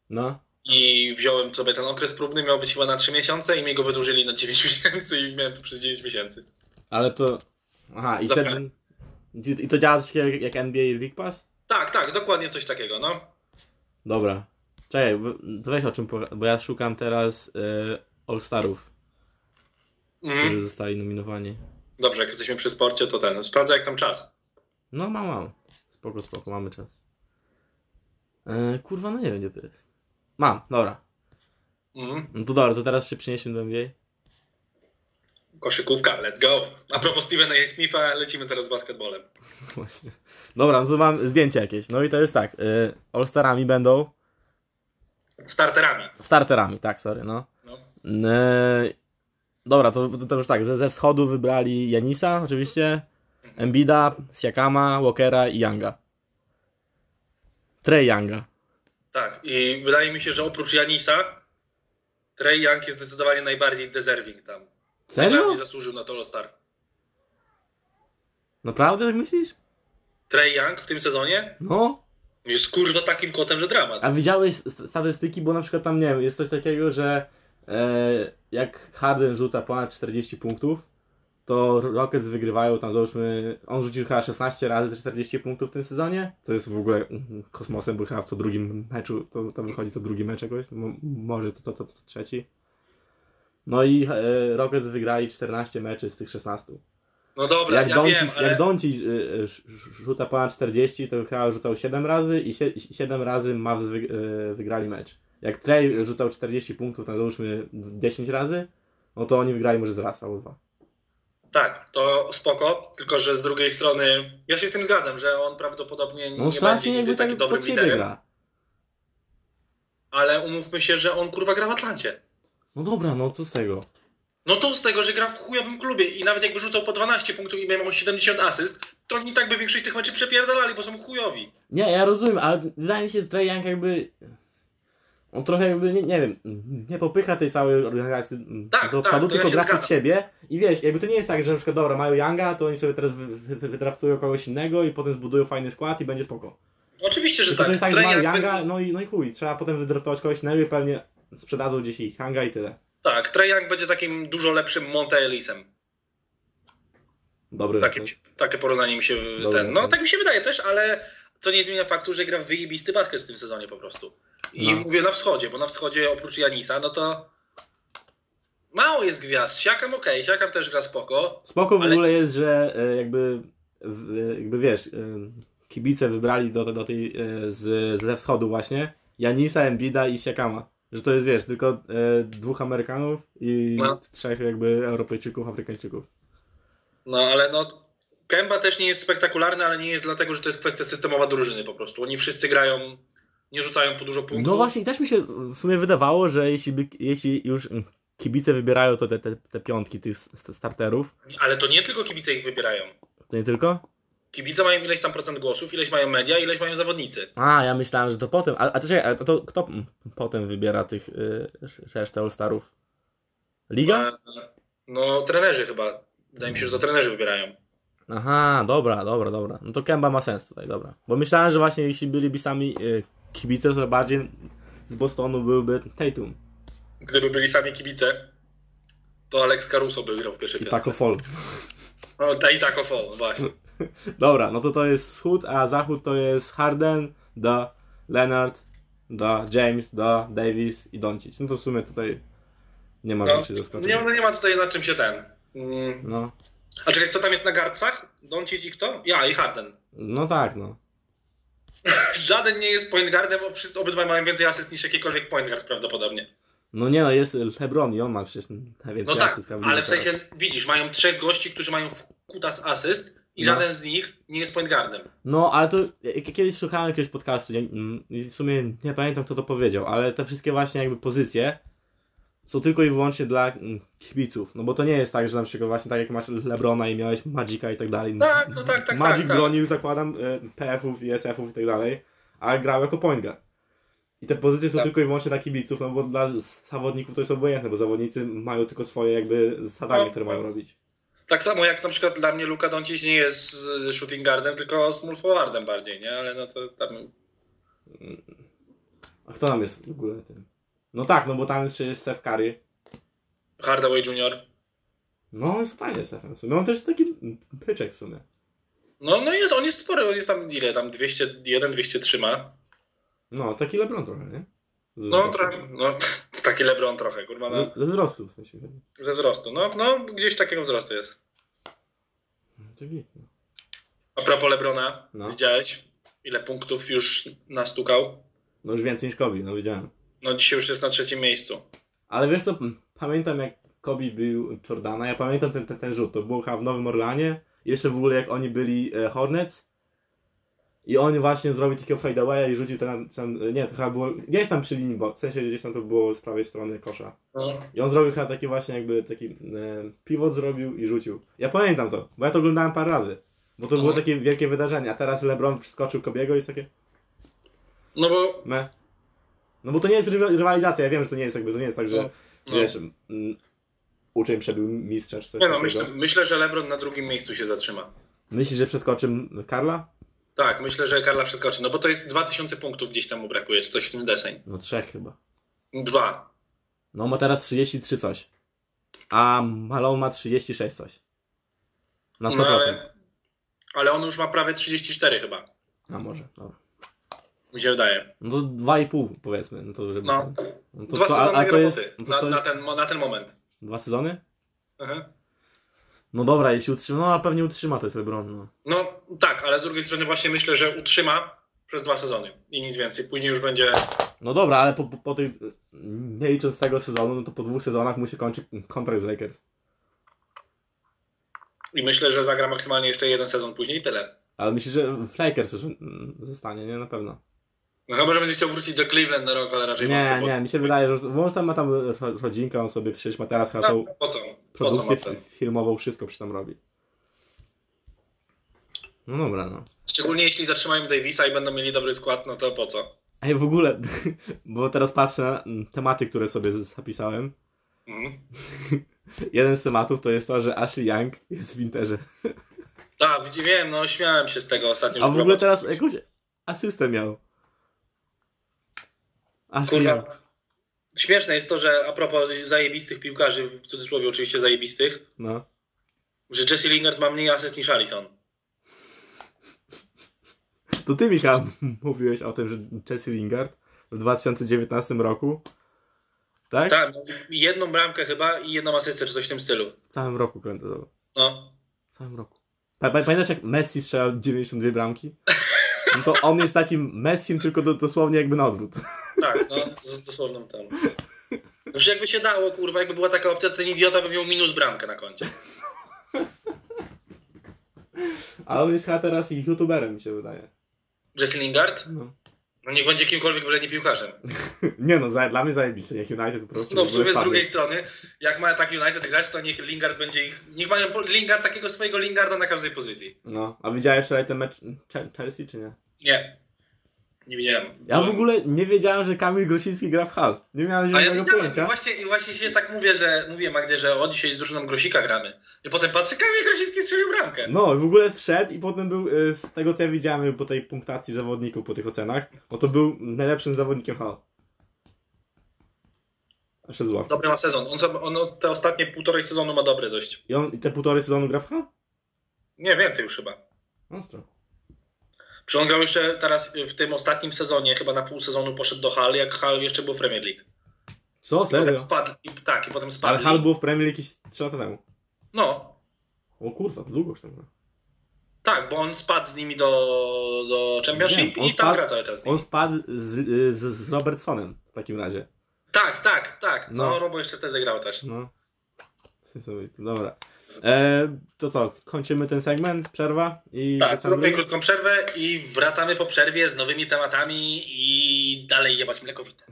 No, i wziąłem sobie ten okres próbny, miał być chyba na 3 miesiące i mi go wydłużyli na 9 miesięcy i miałem to przez 9 miesięcy. ale to... Aha, i wtedy... I to działa coś jak, jak NBA League Pass? Tak, tak, dokładnie coś takiego, no. Dobra. Czekaj, to weź o czym powie, bo ja szukam teraz y, All-Starów, Mhm. którzy zostali nominowani. Dobrze, jak jesteśmy przy sporcie, to ten, sprawdzę jak tam czas. No, mam, mam. Spoko, spoko, mamy czas. E, kurwa, no nie wiem, gdzie to jest. Mam, dobra. Mhm. No to dobra, to teraz się przeniesiemy do NBA. Koszykówka, let's go. A propos Stevena A. Smitha, lecimy teraz z basketbolem. Właśnie. Dobra, no to mam zdjęcie jakieś. No i to jest tak, y, All-Starami będą... Starterami. Starterami, tak, sorry, no. No. E, dobra, to, to już tak, ze, ze wschodu wybrali Janisa, oczywiście, Embida, Siakama, Walkera i Younga. Trey Younga. Tak, i wydaje mi się, że oprócz Janisa, Trey Young jest zdecydowanie najbardziej deserving tam. Serio? Najbardziej zasłużył na to All-Star. Naprawdę tak myślisz? Trey Young w tym sezonie No. jest kurwa takim kotem, że dramat. A widziałeś st- statystyki, bo na przykład tam, nie wiem, jest coś takiego, że e, jak Harden rzuca ponad 40 punktów, to Rockets wygrywają tam załóżmy, on rzucił chyba 16 razy 40 punktów w tym sezonie, to jest w ogóle mm, kosmosem, bo chyba w co drugim meczu, to, to wychodzi co drugi mecz jakoś, Mo, może to, to, to, to trzeci. No i e, Rockets wygrali 14 meczy z tych 16. No dobra, Jak ja Doncic, wiem, ale... jak Doncic y, sz- rzuca ponad 40, to chyba rzucał 7 razy i 7 razy Mavs wy, y, wygrali mecz. Jak Trey rzucał 40 punktów, tam załóżmy 10 razy, no to oni wygrali może z raz albo dwa. Tak, to spoko, tylko że z drugiej strony ja się z tym zgadzam, że on prawdopodobnie No nie będzie nigdy tak taki dobrym pod siebie liderem, gra. ale umówmy się, że on kurwa gra w Atlancie. No dobra, no co z tego? No to z tego, że gra w chujowym klubie i nawet jakby rzucał po 12 punktów i miał 70 asyst, to oni tak by większość tych meczy przepierdolali, bo są chujowi. Nie, ja rozumiem, ale wydaje mi się, że Young jakby... On trochę jakby, nie, nie wiem, nie popycha tej całej organizacji Tak, do tak, przodu, ja tylko się gra pod siebie. I wiesz, jakby to nie jest tak, że na przykład, dobra, mają Younga, to oni sobie teraz wy, wy, wy, wydraftują kogoś innego i potem zbudują fajny skład i będzie spoko. Oczywiście, że Tylko tak. to jest tak, że mają Young Younga, no i, no i chuj, trzeba potem wydraftować kogoś innego i pewnie sprzedadzą gdzieś ich Younga i tyle. Tak, Trae Young będzie takim dużo lepszym Monte Ellisem. Dobry Takie, takie porównanie mi się Dobra, ten. No tak. tak mi się wydaje też, ale co nie zmienia faktu, że gra w wyjebisty basket w tym sezonie po prostu. I No. mówię na wschodzie, bo na wschodzie oprócz Janisa, no to mało jest gwiazd. Siakam okej, Siakam też gra spoko. Spoko w Ale ogóle jest- że e, jakby, e, jakby wiesz, e, kibice wybrali do, do tej, z, ze wschodu właśnie Janisa, Embida i Siakama. Że to jest, wiesz, tylko dwóch Amerykanów i No. trzech jakby Europejczyków, Afrykańczyków. No ale no Kemba też nie jest spektakularny, ale nie jest dlatego, że to jest kwestia systemowa drużyny po prostu. Oni wszyscy grają, nie rzucają po dużo punktów. No właśnie, i też mi się w sumie wydawało, że jeśli, by, jeśli już kibice wybierają to te, te, te piątki tych starterów, Ale to nie tylko kibice ich wybierają. to nie tylko? Kibice mają ileś tam procent głosów, ileś mają media, ileś mają zawodnicy. A, ja myślałem, że to potem. A, a to czekaj, a to kto potem wybiera tych y, resztę All-Starów? Liga? E, No trenerzy chyba. Wydaje mi się, że to trenerzy wybierają. Aha, dobra, dobra, dobra. No to Kemba ma sens tutaj, dobra. Bo myślałem, że właśnie jeśli byliby sami y, kibice, to bardziej z Bostonu byłby Tatum Gdyby byli sami kibice, to Alex Caruso by grał w pierwszej i piątce. Taco Fall. No, ta i Taco Fall, właśnie. Dobra, no to to jest wschód, a zachód to jest Harden, da Leonard, da James, da Davis i Doncic. No to w sumie tutaj nie ma No, większych zaskoczeń. nie, no nie ma tutaj nad czym się ten. Mm. No, A czekaj, kto tam jest na garcach? Doncic i kto? Ja i Harden. no tak, no. Żaden nie jest point guardem, bo wszyscy obydwaj mają więcej asyst niż jakikolwiek point guard prawdopodobnie. No nie no, jest LeBron i on ma przecież najwięcej No tak, asyst, prawda? ale w sensie widzisz, mają trzech gości, którzy mają kutas asyst i No. żaden z nich nie jest point guardem. No, ale to kiedyś słuchałem jakiegoś podcastu mm, i w sumie nie pamiętam kto to powiedział, ale te wszystkie właśnie jakby pozycje są tylko i wyłącznie dla kibiców. No bo to nie jest tak, że na przykład właśnie tak jak masz Lebrona i miałeś Magika i tak dalej. Tak, no tak, tak, Magic tak, tak. bronił, zakładam, e, PF-ów i SF-ów i tak dalej, ale grał jako point guard. I te pozycje są Tak. tylko i wyłącznie dla kibiców, no bo dla zawodników to jest obojętne, bo zawodnicy mają tylko swoje jakby zadanie, No. które mają robić. Tak samo jak na przykład dla mnie Luka Doncic nie jest y, shooting guardem, tylko small forwardem bardziej, nie? Ale no to tam... A kto tam jest w ogóle tym? No tak, no bo tam jeszcze jest Steph Curry. Hardaway Jr. No, on jest fajny Stephem w sumie. On też jest taki pyczek w sumie. No, no jest, on jest spory, on jest tam ile, tam 201, 203 ma. No, taki LeBron trochę, nie? Z No, trochę, no, taki LeBron trochę, kurwa, no, Ze, ze wzrostu w sensie. ze wzrostu. No, no, gdzieś takiego wzrostu jest. No. A propos LeBrona, No. widziałeś, ile punktów już nastukał? no już więcej niż Kobe, no widziałem. No, dzisiaj już jest na trzecim miejscu. Ale wiesz co, pamiętam jak Kobe był Jordana, ja pamiętam ten, ten, ten rzut, to było chyba w Nowym Orlanie, jeszcze w ogóle jak oni byli e, Hornets i on właśnie zrobił takiego fadeawaya i rzucił ten, ten, nie, to chyba było gdzieś tam przy linii, bo w sensie gdzieś tam to było z prawej strony kosza. No. I on zrobił chyba taki właśnie jakby taki e, pivot zrobił i rzucił. Ja pamiętam to, bo ja to oglądałem parę razy. Bo to było Mhm. takie wielkie wydarzenie, a teraz LeBron przeskoczył Kobiego i jest takie No bo, me. No bo to nie jest rywa- rywalizacja, ja wiem, że to nie jest jakby, to nie jest tak, że no, no. wiesz, uczeń przebił mistrza czy coś Nie no, myślę, myślę, że LeBron na drugim miejscu się zatrzyma. Myślisz, że przeskoczy Karla? Tak, myślę, że Karla przeskoczy, no bo to jest 2000 punktów gdzieś tam mu brakuje, czy coś w tym deseń. No trzech chyba. Dwa. No ma teraz 33 coś. A Malone ma 36 coś. Na 100%. No, ale, ale on już ma prawie 34 chyba. A może, dobra. Mi się wydaje. No to 2,5 powiedzmy. No to, żeby... No. no to, Dwa to, sezony a, a to jest, no na, to na, jest ten, na ten moment. dwa sezony? Mhm. No dobra, jeśli utrzyma, no a pewnie utrzyma to jest LeBron. No. No tak, ale z drugiej strony właśnie myślę, że utrzyma przez dwa sezony i nic więcej. Później już będzie. no dobra, ale po, po, po tej, nie licząc tego sezonu, no to po dwóch sezonach musi kończyć kontrakt z Lakers. I myślę, że zagra maksymalnie jeszcze jeden sezon później i tyle. Ale myślę, że w Lakers już mm, zostanie, nie? Na pewno. No chyba, że będzie chciał wrócić do Cleveland na rok, ale raczej Nie, nie, mi się wydaje, że on tam ma tam ro- rodzinkę, on sobie przecież ma teraz chyba tą No, po co? Po co produkcję ma ten? filmową, wszystko przy tam robi. No dobra, no. Szczególnie jeśli zatrzymają Davisa i będą mieli dobry skład, no to po co? Ej, w ogóle, bo teraz patrzę na mm, tematy, które sobie zapisałem. Mhm. Jeden z tematów to jest to, że Ashley Young jest w Interze. Widzi- wiem, no śmiałem się z tego ostatnio. A w ogóle teraz jakąś asystę miał. Young. Kurwa. Śmieszne jest to, że a propos zajebistych piłkarzy, w cudzysłowie oczywiście zajebistych, No. że Jesse Lingard ma mniej asyst niż Allison. To ty, Michał, mówiłeś o tym, że Jesse Lingard w 2019 roku, tak? Tak, jedną bramkę chyba i jedną asystę, czy coś w tym stylu. W całym roku krętował. No. W całym roku. Pa- pa- Pamiętasz jak Messi strzelał 92 bramki? No to on jest takim Messim, tylko do, dosłownie jakby na odwrót. Tak, no, z dosłowną tam. Przecież jakby się dało, kurwa, jakby była taka opcja, to ten idiota by miał minus bramkę na koncie. A on jest chyba teraz ich youtuberem, mi się wydaje. Jesse Lingard? No. No niech będzie kimkolwiek, byle nie piłkarzem. Nie no, za, dla mnie zajebiście, niech United po prostu... No w sumie z drugiej strony, jak ma tak United grać, to niech Lingard będzie ich... Niech mają Lingard takiego swojego Lingarda na każdej pozycji. No, a widziałeś wczoraj ten mecz Ch- Chelsea, czy nie? Nie. Nie widziałem. Ja w ogóle nie wiedziałem, że Kamil Grosiński gra w Hal. Nie miałem A ja widziałem, i pojęcia. właśnie, i właśnie się tak mówię, że mówię Magdzie, że o dzisiaj z drużyną Grosika gramy. I potem patrzę, Kamil Grosicki strzelił bramkę. No, w ogóle wszedł i potem był, y, z tego co ja widziałem po tej punktacji zawodników, po tych ocenach, no to był najlepszym zawodnikiem Hal. Jeszcze z ławki. Dobry ma sezon. On, on te ostatnie półtorej sezonu ma dobry dość. I on i te półtorej sezonu gra w Hal? Nie, więcej już chyba. Ostro. Przecież on grał jeszcze teraz w tym ostatnim sezonie, chyba na pół sezonu poszedł do Hal, jak Hal jeszcze był w Premier League. Co, I potem serio? spadł. I, tak, i potem spadł. Ale Hal był w Premier League jakieś 3 lata temu. No, O kurwa, to długo już tam tak, bo on spadł z nimi do, do Championship Wiem, i tam spadł- gra cały czas. z nimi. On spadł z, y, z, z Robertsonem w takim razie. Tak, tak, tak. No, No. Robo jeszcze wtedy grał też. No. Dobra. E, to co, kończymy ten segment, przerwa i Tak, zrobię krótką przerwę i wracamy po przerwie z nowymi tematami i dalej jebać mlekowite.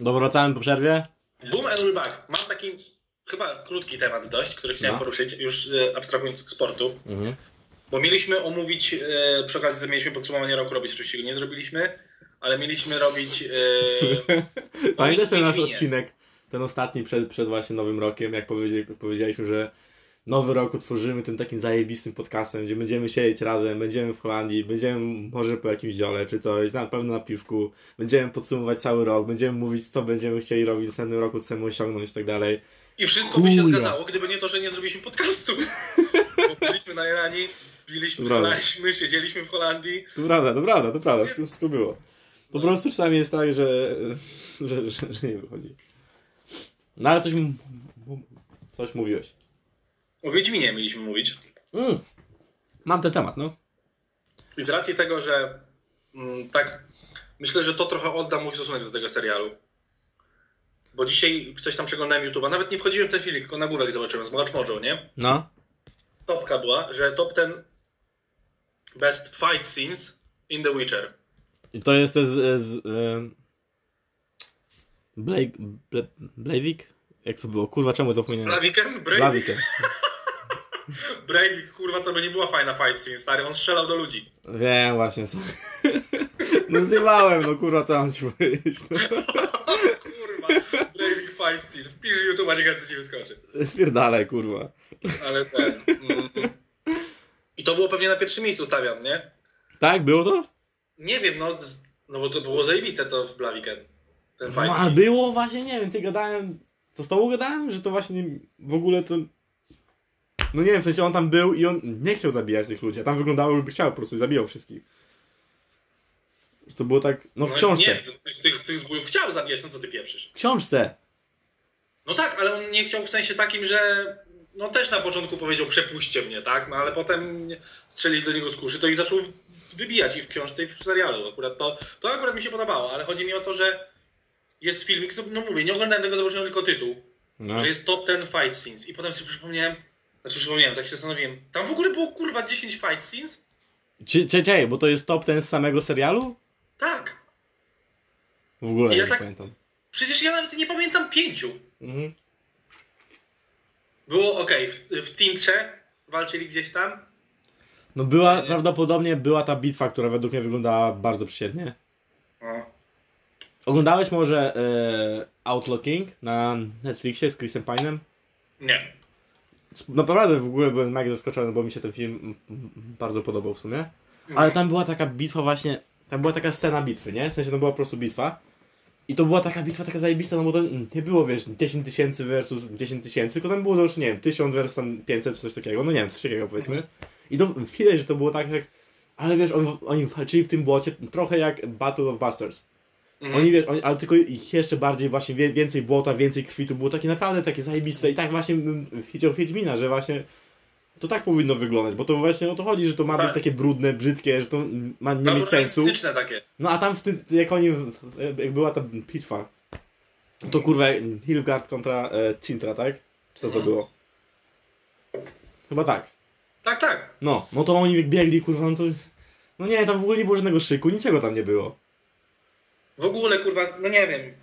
Dobra, wracamy po przerwie. Boom and we're back. Mam taki chyba krótki temat dość, który chciałem No. poruszyć, już e, abstrahując od sportu. Mhm. Bo mieliśmy omówić, e, przy okazji że mieliśmy podsumowanie roku robić, oczywiście go nie zrobiliśmy, ale mieliśmy robić... E, Pamiętasz ten nasz odcinek, ten ostatni przed, przed właśnie Nowym Rokiem, jak powiedzieli, powiedzieliśmy, że Nowy Rok utworzymy tym takim zajebistym podcastem, gdzie będziemy siedzieć razem, będziemy w Holandii, będziemy może po jakimś dziole czy coś, na pewno na piwku, będziemy podsumować cały rok, będziemy mówić, co będziemy chcieli robić w następnym roku, co chcemy osiągnąć i tak dalej. I wszystko by się Chuja. zgadzało, gdyby nie to, że nie zrobiliśmy podcastu. Bo byliśmy na Iranie, piliśmy, Dobra. chlaliśmy, siedzieliśmy w Holandii. To prawda, to prawda, to prawda, wszystko, było. Po prostu czasami jest tak, że, że, że, że nie wychodzi. No ale coś, coś mówiłeś. O Wiedźminie mieliśmy mówić. Mm. Mam ten temat, no. I z racji tego, że mm, tak, myślę, że to trochę odda mój stosunek do tego serialu. Bo dzisiaj coś tam przeglądałem YouTube'a, nawet nie wchodziłem w ten filmik, tylko nagłówek zobaczyłem z Watch Mojo, nie? No. Topka była, że top ten best fight scenes in The Witcher. I to jest z... z em, Blake... Ble? Jak to było? Kurwa, czemu zapomniałem? Blaviken? Breivik? Blaviken. Breivik, kurwa, to by nie była fajna fight scene, stary, on strzelał do ludzi. Wiem, właśnie. sorry. No zdjęłałem, no kurwa, co mam ci powiedzieć. No. Kurwa, Breivik fight scene. Wpisz YouTube'a, ciekawe co ci wyskoczy. Spierdalaj, kurwa. Ale ten... Mm. I to było pewnie na pierwszym miejscu stawiam, nie? Tak, było to? Nie wiem, no, no bo to było zajebiste to w Blaviken. Ten No, a było właśnie, nie wiem, ty gadałem, co z tobą gadałem, że to właśnie w ogóle to... No nie wiem, w sensie on tam był i on nie chciał zabijać tych ludzi, a tam wyglądało, jakby chciał po prostu i zabijał wszystkich. Że to było tak, no w książce. Nie, tych, tych, tych zbójów chciał zabijać, no co ty pieprzysz? W książce. No tak, ale on nie chciał w sensie takim, że no też na początku powiedział przepuśćcie mnie, tak? No ale potem strzeli do niego z kuszy, to ich zaczął wybijać i w książce i w serialu. Akurat to, to akurat mi się podobało, ale chodzi mi o to, że jest filmik, no mówię, nie oglądałem tego, zobaczyłem tylko tytuł, No. że jest top 10 fight scenes i potem sobie przypomniałem, znaczy przypomniałem, tak się zastanowiłem, tam w ogóle było kurwa 10 fight scenes? Czy, czy, czy, bo to jest top ten z samego serialu? Tak, W ogóle Ja nie tak- pamiętam. przecież ja nawet nie pamiętam pięciu. Mhm. Było okej, w, w Cintrze walczyli gdzieś tam, No była, Nie. prawdopodobnie była ta bitwa, która według mnie wyglądała bardzo przyjemnie. o, Oglądałeś może e, Outlaw King na Netflixie z Chrisem Pine'em? nie. Naprawdę w ogóle byłem mega zaskoczony, bo mi się ten film bardzo podobał w sumie. Ale tam była taka bitwa właśnie, tam była taka scena bitwy, nie? W sensie to była po prostu bitwa. I to była taka bitwa taka zajebista, no bo to nie było, wiesz, 10 tysięcy versus 10 tysięcy, tylko tam było to już, nie wiem, 1000 versus tam 500 czy coś takiego, no nie wiem, coś takiego powiedzmy. I to widać, że to było tak jak, ale wiesz, on, oni walczyli w tym błocie trochę jak Battle of Bastards. Mhm. Oni wiesz, oni, ale tylko ich jeszcze bardziej właśnie więcej błota, więcej krwi, to było takie naprawdę takie zajebiste i tak właśnie bym chciał Wiedźmina, że właśnie to tak powinno wyglądać, bo to właśnie o to chodzi, że to ma Tak. być takie brudne, brzydkie, że to ma nie No, mieć sensu. takie. No a tam w tym, jak oni, jak była ta bitwa, to kurwa Hilgard kontra e, Cintra, tak? Czy to to Mhm. było? Chyba tak. Tak, tak. No, no to oni biegli, kurwa, no to... No nie, tam w ogóle nie było żadnego szyku, niczego tam nie było. W ogóle, kurwa, no nie wiem.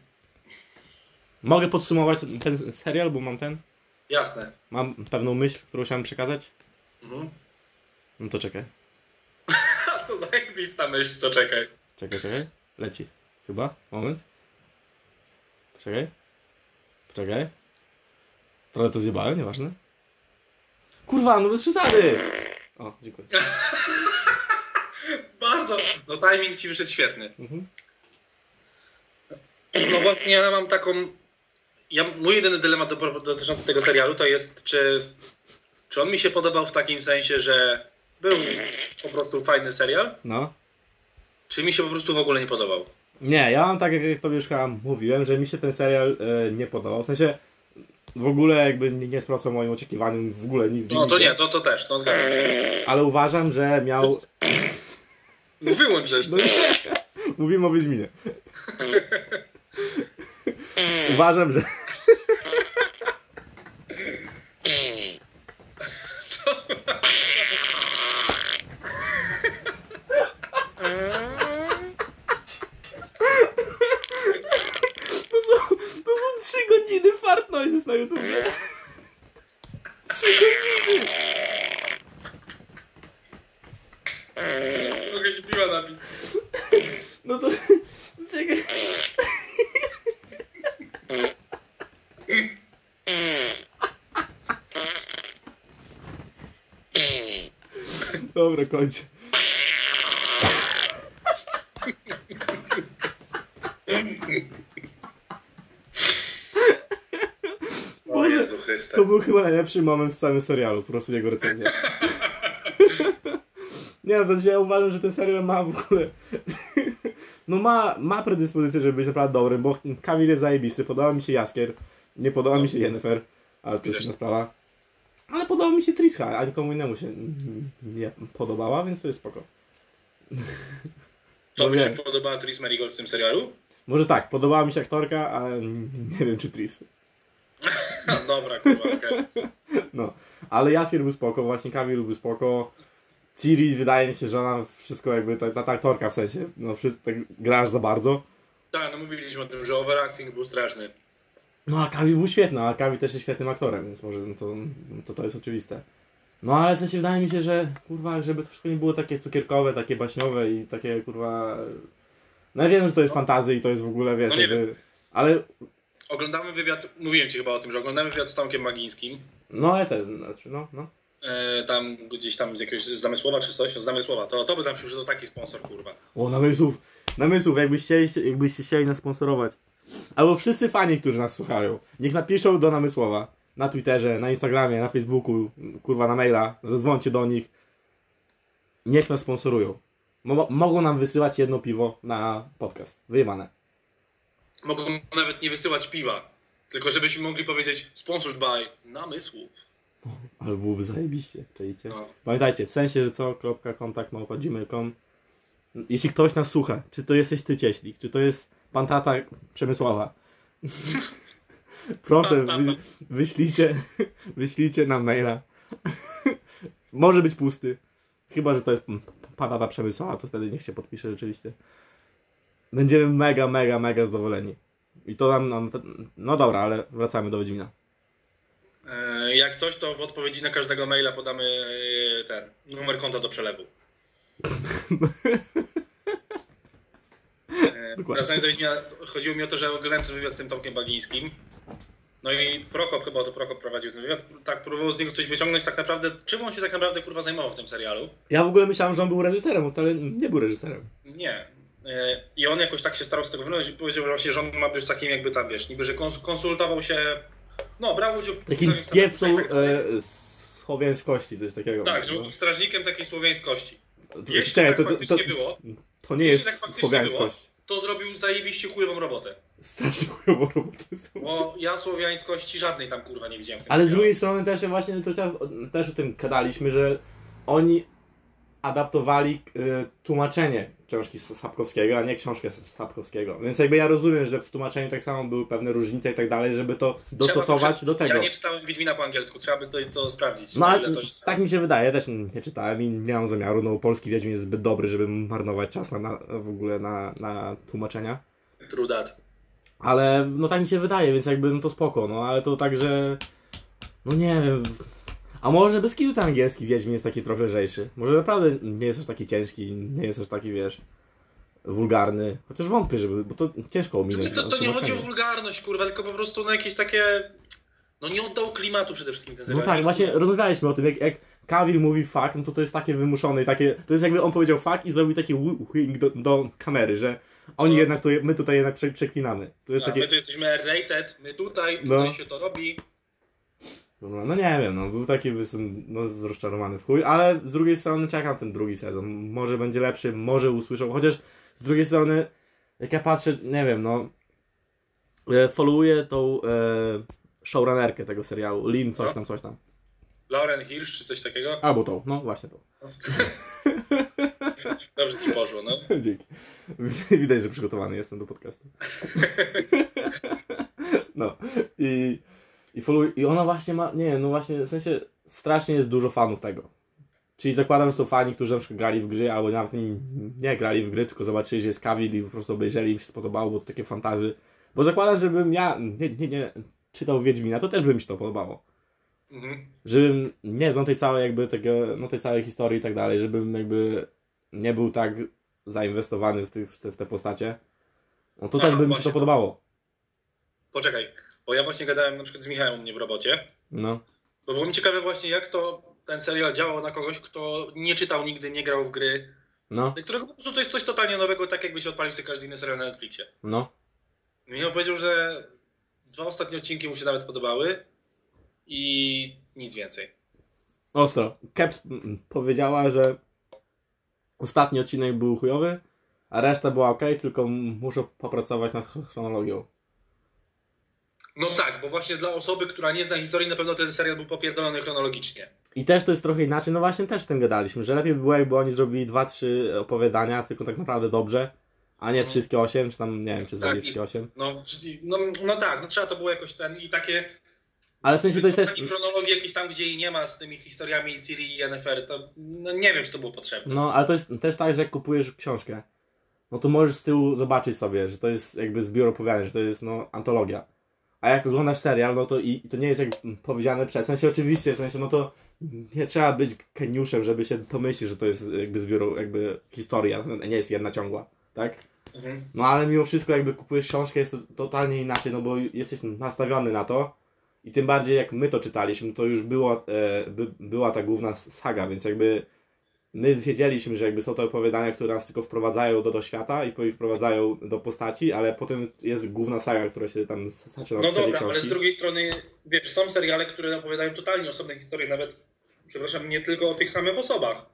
Mogę podsumować ten, ten serial, bo mam ten, Jasne. mam pewną myśl, którą chciałem przekazać. Mhm. No to czekaj, co za zajebista myśl, to czekaj. czekaj, czekaj. Leci. Chyba, moment. Poczekaj. Poczekaj. Trochę to zjebałem, nieważne. Kurwa, no bez przesady! O, dziękuję. Bardzo. No timing ci wyszedł świetny. Mhm. No właśnie ja mam taką... Ja, mój jedyny dylemat do, dotyczący tego serialu to jest, czy, czy on mi się podobał w takim sensie, że był po prostu fajny serial, No. czy mi się po prostu w ogóle nie podobał. Nie, ja mam tak, jak tobie już chyba mówiłem, że mi się ten serial e, nie podobał. W sensie w ogóle jakby nie, nie sprostał moim oczekiwaniom, w ogóle nigdy. No to nie, to, to też, no zgadzam się. Ale uważam, że miał... No wyłącz rzecz. No mówimy o Wiedźminie. uważam, że... To są, to są trzy godziny fart noises na YouTube. Trzy godziny. Trochę się piwa napić. No to... Czekaj. Dobra, kończę. O Jezu Chryste. To był chyba najlepszy moment w całym serialu, po prostu jego recenzja. Nie to się ja uważam, że ten serial ma w ogóle... No ma, ma predyspozycję, żeby być naprawdę dobrym, bo Kamil jest zajebisty, podoba mi się Jaskier, nie podoba mi się Yennefer, ale to jest inna sprawa. Ale podoba mi się Triska, a nikomu innemu się nie podobała, więc to jest spoko. To No by się podobała Tris Marigold w tym serialu? Może tak, podobała mi się aktorka, a nie wiem czy Tris. No, dobra, kurwa, okej. No, ale Jaskier był spoko, właśnie Kamil był spoko. Ciri wydaje mi się, że ona wszystko jakby, ta, ta, aktorka w sensie, no wszystko tak grasz za bardzo. Tak, no mówiliśmy o tym, że overacting był straszny. No a Kamil był świetny, a Kamil też jest świetnym aktorem, więc może no to, to, to jest oczywiste. No ale w sensie wydaje mi się, że kurwa, żeby to wszystko nie było takie cukierkowe, takie baśniowe i takie kurwa... No ja wiem, że to jest fantazy i to jest w ogóle, wiesz, No nie jakby... Ale, Oglądamy wywiad, mówiłem ci chyba o tym, że oglądamy wywiad z Tomkiem Magińskim. no ja też, znaczy, no, no. E, tam gdzieś tam z jakiegoś z Namysłowa czy coś, z Namysłowa. To, to by tam się przydał taki sponsor, kurwa. O, namysłów, namysłów, jakbyście chcieli, jakbyście chcieli nas sponsorować. Albo wszyscy fani, którzy nas słuchają. Niech napiszą do Namysłowa. Na Twitterze, na Instagramie, na Facebooku, kurwa na maila. Zadzwońcie do nich. Niech nas sponsorują. Mo- mogą nam wysyłać jedno piwo na podcast. Wyjebane. Mogą nawet nie wysyłać piwa. Tylko żebyśmy mogli powiedzieć sponsored by namysłów. Ale byłoby zajebiście, czajcie? No. Pamiętajcie, w sensie, że co, kropka, kontakt, małpa, gmail.com. Jeśli ktoś nas słucha, czy to jesteś ty, Cieślik, czy to jest pan tata Przemysława, proszę, wy, wyślijcie, wyślijcie nam maila. Może być pusty, chyba, że to jest pan tata Przemysława, to wtedy niech się podpisze rzeczywiście. Będziemy mega, mega, mega zadowoleni. I to nam, nam no dobra, ale wracamy do Wiedźmina. E, Jak coś, to w odpowiedzi na każdego maila podamy e, ten numer konta do przelewu. E, Dokładnie. Wracając do Wiedźmina, chodziło mi o to, że oglądałem ten wywiad z tym Tomkiem Bagińskim. No i Prokop, chyba to Prokop prowadził ten wywiad, tak próbował z niego coś wyciągnąć tak naprawdę, czym on się tak naprawdę kurwa zajmował w tym serialu. Ja w ogóle myślałem, że on był reżyserem, wcale nie był reżyserem. Nie. E, I on jakoś tak się starał z tego wybrnąć i powiedział że właśnie, że on ma być takim jakby tam, wiesz, niby, że kons- konsultował się, no, brał udział w Takim piewcą tak e, słowiańskości, coś takiego. Tak, że no. był strażnikiem takiej słowiańskości. To- Jeśli czekaj, tak to, to, faktycznie to, było, to nie jest tak słowiańskość. to zrobił zajebiście chujową robotę. Strasznie chujową robotę. Bo ja słowiańskości żadnej tam kurwa nie widziałem Ale z drugiej strony też właśnie to też, też o tym gadaliśmy, że oni adaptowali e, tłumaczenie książki Sapkowskiego, a nie książkę Sapkowskiego. Więc jakby ja rozumiem, że w tłumaczeniu tak samo były pewne różnice i tak dalej, żeby to dostosować do tego. Ja nie czytałem Wiedźmina po angielsku, trzeba by to, to sprawdzić, No, to jest. tak mi się wydaje, też nie czytałem i nie mam zamiaru, no polski Wiedźmin jest zbyt dobry, żeby marnować czas na, na, w ogóle na, na tłumaczenia. True that. Ale no tak mi się wydaje, więc jakby no to spoko, no ale to tak, że no nie wiem. A może bez kitu ten angielski Wiedźmin jest taki trochę lżejszy. Może naprawdę nie jest aż taki ciężki, nie jest aż taki, wiesz, wulgarny. Chociaż wątpię, żeby, bo to ciężko ominąć. To, to, to nie chodzi o wulgarność, kurwa, tylko po prostu na jakieś takie... No nie oddał klimatu przede wszystkim ten No tak, właśnie rozmawialiśmy o tym, jak, jak Kawil mówi fuck, no to to jest takie wymuszone i takie, to jest jakby on powiedział fuck i zrobił taki wi- wink do, do kamery, że oni No. jednak, to, my tutaj jednak prze, przeklinamy. To jest A, takie, My tu jesteśmy R-rated, my tutaj, No. tutaj się to robi. No, no nie wiem, no był taki wysym, no, rozczarowany w chuj, ale z drugiej strony czekam ten drugi sezon. Może będzie lepszy, może usłyszą, chociaż z drugiej strony, jak ja patrzę, nie wiem, no e, followuję tą e, showrunnerkę tego serialu, Lin coś tam, coś tam. Lauren Hirsch czy coś takiego? Albo tą, no właśnie tą. Dobrze ci poszło, no. Dzięki. Widać, że przygotowany jestem do podcastu. No i, i, follow, i ona właśnie ma, nie wiem, no właśnie w sensie strasznie jest dużo fanów tego. Czyli zakładam, że są fani, którzy na przykład grali w gry, albo nawet nie, nie grali w gry, tylko zobaczyli, że jest Kawil i po prostu obejrzeli, im się spodobało, bo to takie fantazy. Bo zakładam, żebym ja nie, nie, nie czytał Wiedźmina, to też by mi się to podobało. Mhm. Żebym nie znał tej całej jakby tego, no tej całej historii i tak dalej, żebym jakby nie był tak zainwestowany w, tych, w, te, w te postacie, no to też by mi się to podobało. Poczekaj, bo ja właśnie gadałem na przykład z Michałem u mnie w robocie, No. bo było mi ciekawe właśnie jak to ten serial działał na kogoś, kto nie czytał nigdy, nie grał w gry, No, dla którego po prostu to jest coś totalnie nowego, tak jakby się odpalił sobie każdy inny serial na Netflixie. no. Michał powiedział, że dwa ostatnie odcinki mu się nawet podobały i nic więcej. Ostro. Caps powiedziała, że ostatni odcinek był chujowy, a reszta była ok, tylko muszę popracować nad chronologią. No tak, bo właśnie dla osoby, która nie zna historii, na pewno ten serial był popierdolony chronologicznie. I też to jest trochę inaczej, no właśnie też tym gadaliśmy, że lepiej by było jakby oni zrobili dwa, trzy opowiadania, tylko tak naprawdę dobrze, a nie wszystkie osiem, czy tam, nie wiem, czy Tak, wszystkie osiem. No, no, no tak, no trzeba to było jakoś ten i takie Ale w sensie to jest też... Chronologii jakieś tam, gdzie jej nie ma z tymi historiami Ciri i Yennefer, to no, nie wiem, czy to było potrzebne. No, ale to jest też tak, że jak kupujesz książkę, no to możesz z tyłu zobaczyć sobie, że to jest jakby zbiór opowiadań, że to jest no antologia. A jak oglądasz serial, no to i, i to nie jest jak powiedziane przez, w sensie oczywiście, w sensie no to nie trzeba być geniuszem, żeby się domyślić, że to jest jakby zbiór, jakby historia, to nie jest jedna ciągła, tak? Mhm. No ale mimo wszystko jakby kupujesz książkę jest to totalnie inaczej, no bo jesteś nastawiony na to i tym bardziej jak my to czytaliśmy, to już było, e, by, była ta główna saga, więc jakby my wiedzieliśmy, że jakby są to opowiadania, które nas tylko wprowadzają do, do świata i wprowadzają do postaci, ale potem jest główna saga, która się tam zaczyna No dobra, ale z książki. drugiej strony, wiesz, są seriale, które opowiadają totalnie osobne historie, nawet, przepraszam, nie tylko o tych samych osobach.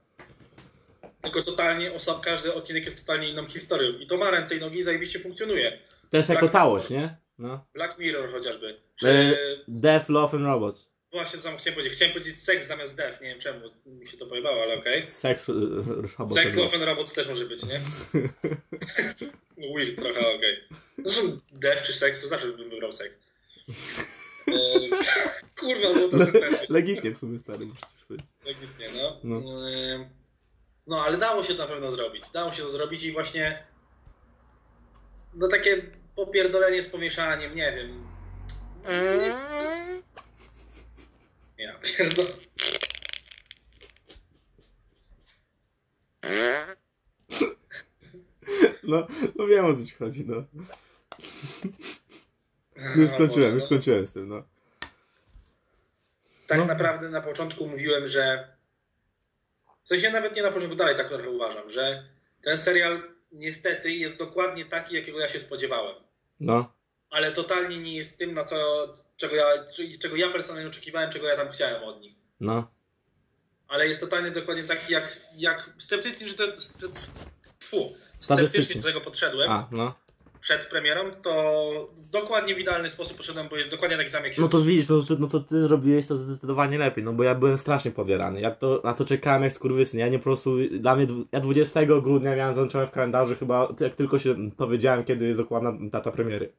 Tylko totalnie osob, każdy odcinek jest totalnie inną historią. I to ma ręce i nogi i zajebiście funkcjonuje. Też jako Black- całość, nie? No. Black Mirror chociażby. Czy, E, Death, Love and Robots. Właśnie to samo chciałem powiedzieć. Chciałem powiedzieć seks zamiast death. Nie wiem czemu mi się to pojebało, ale okej. Sex, y, Robots. Sex, Love and Robots też może być, nie? Weird trochę, okej. Zresztą death czy seks, to zawsze bym wybrał seks. E, kurwa, było to sentencja. Legitnie w sumie stary, muszę coś powiedzieć. Legitnie, no. No. No, ale dało się to na pewno zrobić. Dało się to zrobić i właśnie no takie popierdolenie z pomieszaniem, nie wiem. Ja pierdolę. No, no wiem o co ci chodzi, no. Już skończyłem, już skończyłem z tym, no. Tak No. naprawdę na początku mówiłem, że w sensie nawet nie na początku, dalej tak trochę uważam, że ten serial niestety jest dokładnie taki, jakiego ja się spodziewałem. No, ale totalnie nie jest tym, na co, czego ja, czego ja personalnie oczekiwałem, czego ja tam chciałem od nich. no. Ale jest totalnie dokładnie taki, jak, jak sceptycznie, że to, spe- fu, Statystycznie. sceptycznie do tego podszedłem A, no. przed premierą, to dokładnie w idealny sposób poszedłem, bo jest dokładnie taki sam jak się No to widzisz, no to, no to ty zrobiłeś to zdecydowanie lepiej, no bo ja byłem strasznie podjarany. Ja to, na to czekałem jak skurwysyn. Ja nie po prostu, dla mnie, ja 20 grudnia miałem zaznaczone w kalendarzu chyba, jak tylko się powiedziałem, kiedy jest dokładna data premiery.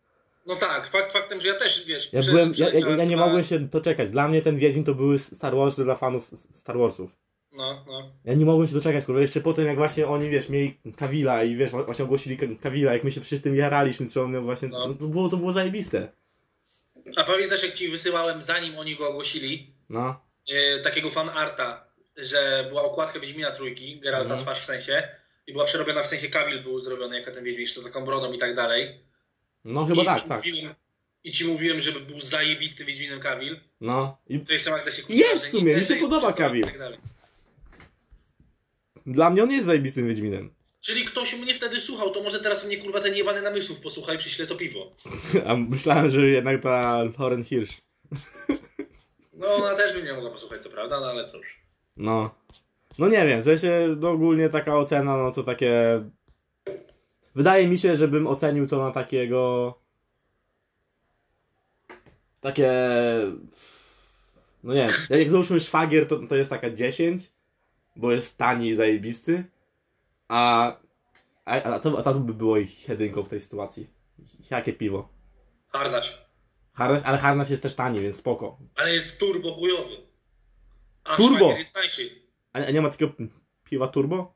No tak, fakt faktem, że ja też, wiesz... Ja byłem, ja, ja, ja nie mogłem się doczekać. Dla mnie ten Wiedźmin to były Star Warsy dla fanów Star Warsów. No, no. Ja nie mogłem się doczekać, kurwa, jeszcze potem jak właśnie oni, wiesz, mieli Kawila i wiesz, właśnie ogłosili Ka- Kawila, jak my się przecież tym jaraliśmy, czy on miał właśnie, No. no. to, było, to było zajebiste. A pamiętasz, jak ci wysyłałem, zanim oni go ogłosili, No, e, takiego fan arta, że była okładka Wiedźmina trójki, Geralta Mhm. twarz w sensie, i była przerobiona w sensie Kabil był zrobiony jako ten Wiedźmin jeszcze z taką brodą i tak dalej. No chyba I tak, tak. Mówiłem, I ci mówiłem, żeby był zajebisty Wiedźminem Kabil. No, i To jeszcze Magda się Jest że w sumie, mi się jest podoba i Tak dalej. dla mnie on jest zajebistym Wiedźminem. Czyli ktoś mnie wtedy słuchał, to może teraz mnie kurwa ten jebany namysłów posłuchaj, przyśle to piwo. A myślałem, że jednak ta Lauren Hirsch. No ona też by mnie mogła posłuchać, co prawda, no ale cóż. No. No nie wiem, w sensie no ogólnie taka ocena, no to takie... Wydaje mi się, żebym ocenił to na takiego... Takie... No nie wiem, jak załóżmy szwagier, to, to jest taka 10, bo jest tani i zajebisty, a, a, a, to, a to by było ich jedynką w tej sytuacji. Jakie piwo? Hardaś. Harnaś, ale Harnaś jest też tani, więc spoko. Ale jest turbo chujowy. A Turbo? jest tańszy. A, a nie ma takiego piwa turbo?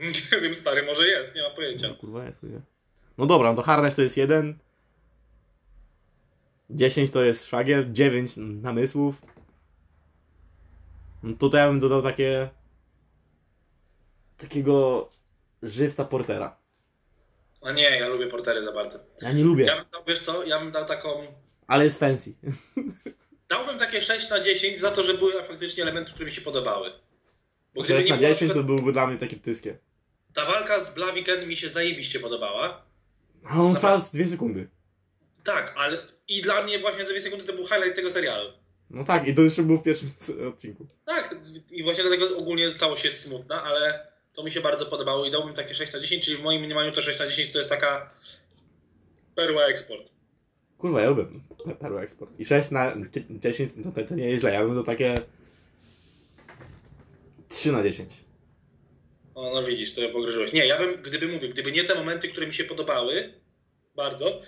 Nie wiem, stary, może jest, nie mam pojęcia. No, kurwa jest, nie. No dobra, no to Harnaś to jest jeden. 10 to jest szwagier, 9 namysłów. No tutaj ja bym dodał takie... Takiego żywca portera. A nie, ja lubię portery za bardzo. Ja nie lubię, Ja bym dał, wiesz co, ja bym dał taką... ale jest fancy. Dałbym takie 6 na 10 za to, że były faktycznie elementy, które mi się podobały. Bo gdyby 6 nie na było, 10 to przykład, byłby dla mnie takie tyskie. Ta walka z Blaviken mi się zajebiście podobała. A on Dobra. 2 sekundy. Tak, ale i dla mnie właśnie te dwie sekundy to był highlight tego serialu. No tak, i to jeszcze było w pierwszym odcinku. Tak, i właśnie dlatego ogólnie całość jest smutna, ale to mi się bardzo podobało i dałbym takie 6 na 10, czyli w moim mniemaniu to 6 na 10 to jest taka perła eksport. Kurwa, ja lubię perły eksport. I 6 na 10 to, to, to nie jest źle. Ja bym to takie 3 na 10. O, no widzisz, to pogryżyłeś. Nie, ja bym, gdyby mówię, gdyby nie te momenty, które mi się podobały, bardzo,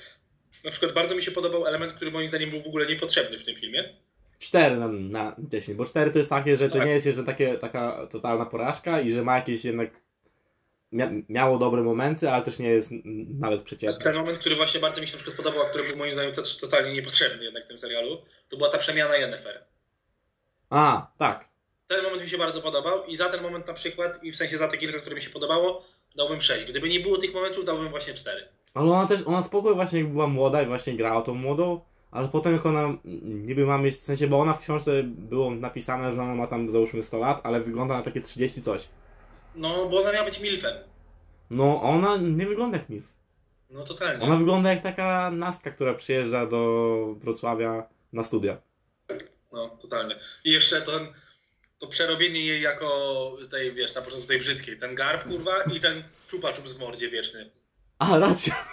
na przykład bardzo mi się podobał element, który moim zdaniem był w ogóle niepotrzebny w tym filmie. 4 na, na 10, bo 4 to jest takie, że to Tak. nie jest jeszcze takie, taka totalna porażka i że ma jakieś jednak mia, miało dobre momenty, ale też nie jest nawet przeciętne. Ten moment, który właśnie bardzo mi się na przykład podobał, a który był moim zdaniem to- totalnie niepotrzebny jednak w tym serialu, to była ta przemiana Yennefer. A, tak. Ten moment mi się bardzo podobał i za ten moment na przykład, i w sensie za te kilka, które mi się podobało, dałbym 6. Gdyby nie było tych momentów, dałbym właśnie 4. Ale ona też, ona spokojnie właśnie jak była młoda i właśnie grała tą młodą, ale potem jak ona niby ma mieć, w sensie, bo ona w książce było napisane, że ona ma tam załóżmy 100 lat, ale wygląda na takie 30 coś. No, bo ona miała być milfem. No, ona nie wygląda jak MILF. No totalnie. Ona wygląda jak taka nastka, która przyjeżdża do Wrocławia na studia. No, totalnie. I jeszcze to, to przerobienie jej jako tej, wiesz, na początku tej brzydkiej. Ten garb, kurwa, i ten czupa-czup w mordzie wieczny. A, racja.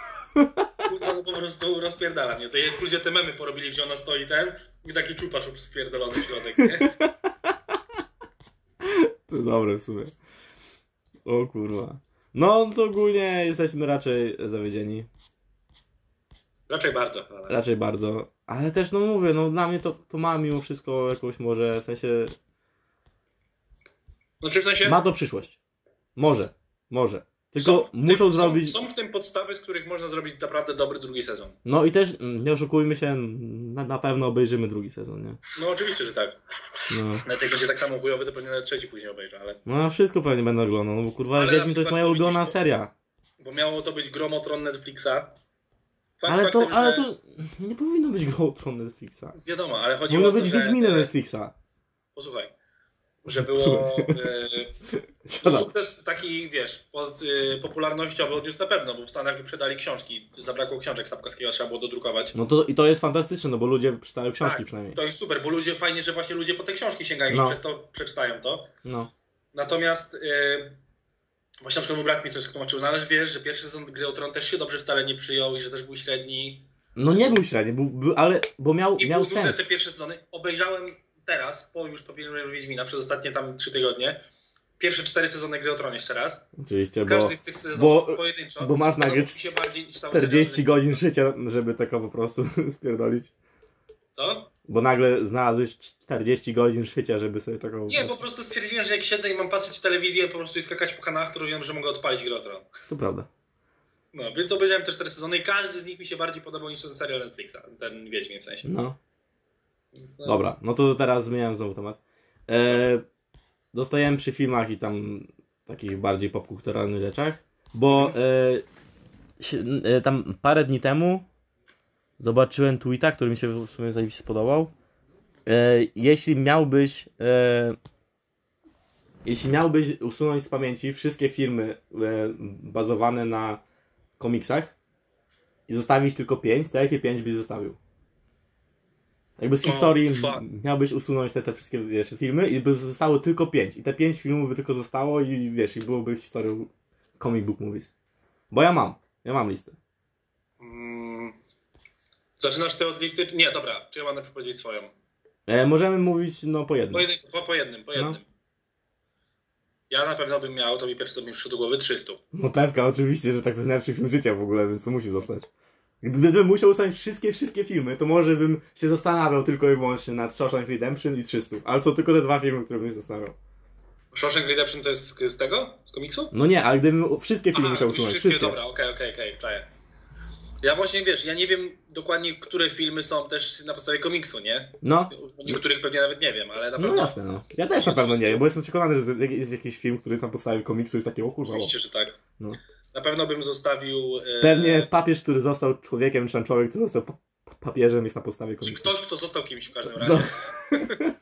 Kurwa, no po prostu rozpierdala mnie. To jak ludzie te memy porobili, gdzie ona stoi ten i taki czupa-czup spierdolony w środek, nie? To dobre w sumie. O kurwa. No, to ogólnie jesteśmy raczej zawiedzieni. Raczej bardzo. Ale... Raczej bardzo. Ale też, no mówię, no dla mnie to, to ma mimo wszystko jakąś może, w sensie, Znaczy w sensie... ma to przyszłość. Może, może. Tylko są muszą tym, zrobić, Są, są w tym podstawy, z których można zrobić naprawdę dobry drugi sezon. no i też, mm, nie oszukujmy się, na, na pewno obejrzymy drugi sezon, nie? No oczywiście, że tak. No. Nawet jak będzie tak samo chujowy, to pewnie nawet trzeci później obejrzę, ale... No wszystko pewnie będę oglądał, no bo kurwa, Wiedźmin to jest moja ulubiona seria. Bo miało to być Gromotron Netflixa. Fakt Ale to, faktem, ale że- to nie powinno być Grotron Netflixa. Wiadomo, ale chodzi Powinno o to, być że... Wiedźminem Netflixa. Posłuchaj. Że było... Siadam. sukces taki, wiesz, pod, y, popularnościowy odniósł na pewno, bo w Stanach wyprzedali książki. Zabrakło książek Sapkowskiego, trzeba było dodrukować. No to, i to jest fantastyczne, no bo ludzie czytają książki Tak, przynajmniej. To jest super, bo ludzie, fajnie, że właśnie ludzie po te książki sięgają No. i przez to przeczytają to. No. Natomiast yy, właśnie na przykład brat mi coś tłumaczył, no ale wiesz, że pierwszy sezon Gry o Tron też się dobrze wcale nie przyjął i że też był średni. No nie był średni, był, był, ale, bo miał, I miał sens. te pierwsze sezony. Obejrzałem teraz, po już po filmie Wiedźmina, przez ostatnie tam trzy tygodnie, pierwsze cztery sezony Gry o Tron jeszcze raz. Oczywiście, bo Każdy z tych sezonów bo- pojedynczo. bo masz cały 40 serial. godzin życia, żeby tego po prostu spierdolić. Co? Bo nagle znalazłeś 40 godzin życia, żeby sobie taką... Nie, po prostu stwierdziłem, że jak siedzę i mam patrzeć w telewizję po prostu i skakać po kanałach, to wiem, że mogę odpalić Grę o Tron. To prawda. No, więc obejrzałem te cztery sezony i każdy z nich mi się bardziej podobał niż ten serial Netflixa, ten Wiedźmin w sensie. No. No, Dobra, no to teraz zmieniam znowu temat. E, zostajemy przy filmach i tam takich bardziej popkulturalnych rzeczach, bo e, się, e, tam parę dni temu zobaczyłem tweeta, który mi się w sumie zajebiście spodobał. E, jeśli miałbyś e, jeśli miałbyś usunąć z pamięci wszystkie filmy e, bazowane na komiksach i zostawić tylko pięć, to jakie pięć byś zostawił? Jakby z historii m- miałbyś usunąć te, te wszystkie wiesz, filmy i by zostało tylko pięć. I te pięć filmów by tylko zostało i wiesz, i byłoby historią comic book movies. Bo ja mam. Ja mam listę. Mm, zaczynasz ty od listy? Nie, dobra, to ja mam najpierw powiedzieć swoją. E, możemy mówić no po jednym. Po, jednym, po, po jednym, po jednym. Ja na pewno bym miał, to mi pierwszy mi przyszło do głowy, 300. No pewka, oczywiście, że tak to jest najlepszy film życia w ogóle, więc to musi zostać. Gdybym musiał ustawić wszystkie, wszystkie filmy, to może bym się zastanawiał tylko i wyłącznie nad Shawshank Redemption i 300. Ale są tylko te dwa filmy, które bym się zastanawiał. Shawshank Redemption to jest z, z tego? Z komiksu? No nie, ale gdybym wszystkie filmy Aha, musiał usunąć. wszystkie, Wszystkie. dobra, okej, okej, okej, czaję. Ja właśnie, wiesz, ja nie wiem dokładnie, które filmy są też na podstawie komiksu, nie? No, niektórych pewnie nawet nie wiem, ale na no pewno... jasne, no. Ja też na pewno nie wiem, bo jestem przekonany, że jest jakiś film, który jest na podstawie komiksu i jest taki, o kurwa. Oczywiście, że tak. No. Na pewno bym zostawił... E, Pewnie papież, który został człowiekiem, czy tam człowiek, który został pa- pa- papieżem jest na podstawie Czy komiksu. ktoś, kto został kimś w każdym No. razie.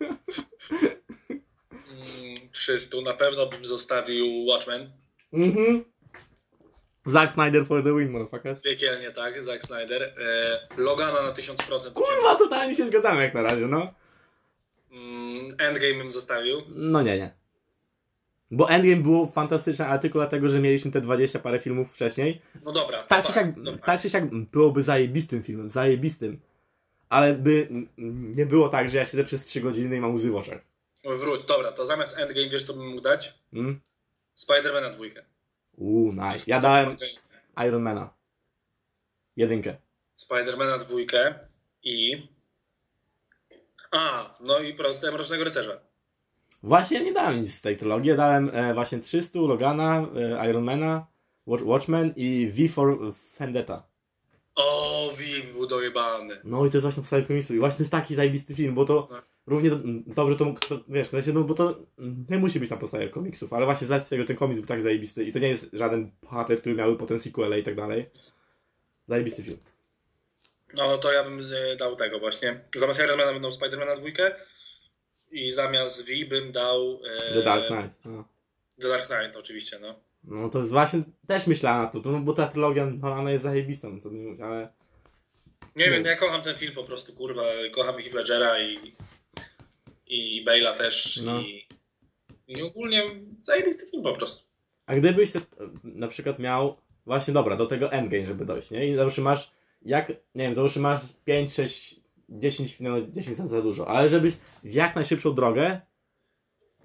Mm, 300. Na pewno bym zostawił Watchmen. Mhm. Zack Snyder for the win, motherfuckers. Piekielnie tak, Zack Snyder. E, Logana na 1000%. Kurwa, totalnie się zgadzamy jak na razie, no. Mm, Endgame bym zostawił. No nie, nie. Bo Endgame było fantastyczne, ale tylko dlatego, że mieliśmy te 20 parę filmów wcześniej. No dobra, Tak czy, siak, tak czy siak byłoby zajebistym filmem, zajebistym. Ale by nie było tak, że ja siedzę przez 3 godziny i mam łzy w oczach. Wróć, dobra, to zamiast Endgame wiesz co bym mógł dać? Mm? Spider-Mana dwójkę. Uuu, nice. Ja dałem Ironmana. Jedynkę. Spider-Mana dwójkę i... A, no i proste Mrocznego Rycerza. Właśnie nie dałem nic z tej trylogii. Ja dałem e, właśnie 300, Logana, e, Ironmana, Watch, Watchmen i V for Vendetta. O, Wim był dojebany. No i to jest właśnie podstawa komiksu. I właśnie to jest taki zajebisty film, bo to No. równie do, dobrze to, to wiesz, to znaczy, no bo to nie musi być na podstawie komiksów, ale właśnie z racji tego, ten komiks był tak zajebisty i to nie jest żaden bohater, który miały potem sequele i tak dalej. Zajebisty film. No to ja bym dał tego właśnie. Zamiast Ironmana dał Spider-Mana dwójkę i zamiast V bym dał... E, The Dark Knight. No. The Dark Knight oczywiście, no. No to jest właśnie, też myślałem na to, no bo ta trylogia Nolana jest zajebista, no co by nie mówić, ale... Nie No. wiem, ja kocham ten film po prostu, kurwa, kocham Heath Ledgera i, i Bale'a też No. i, i ogólnie zajebisty film po prostu. A gdybyś te, na przykład miał, właśnie dobra, do tego endgame, żeby dojść, nie? I załóżmy masz, jak, nie wiem, załóżmy masz 5, 6, 10, no 10 za, za dużo, ale żebyś w jak najszybszą drogę,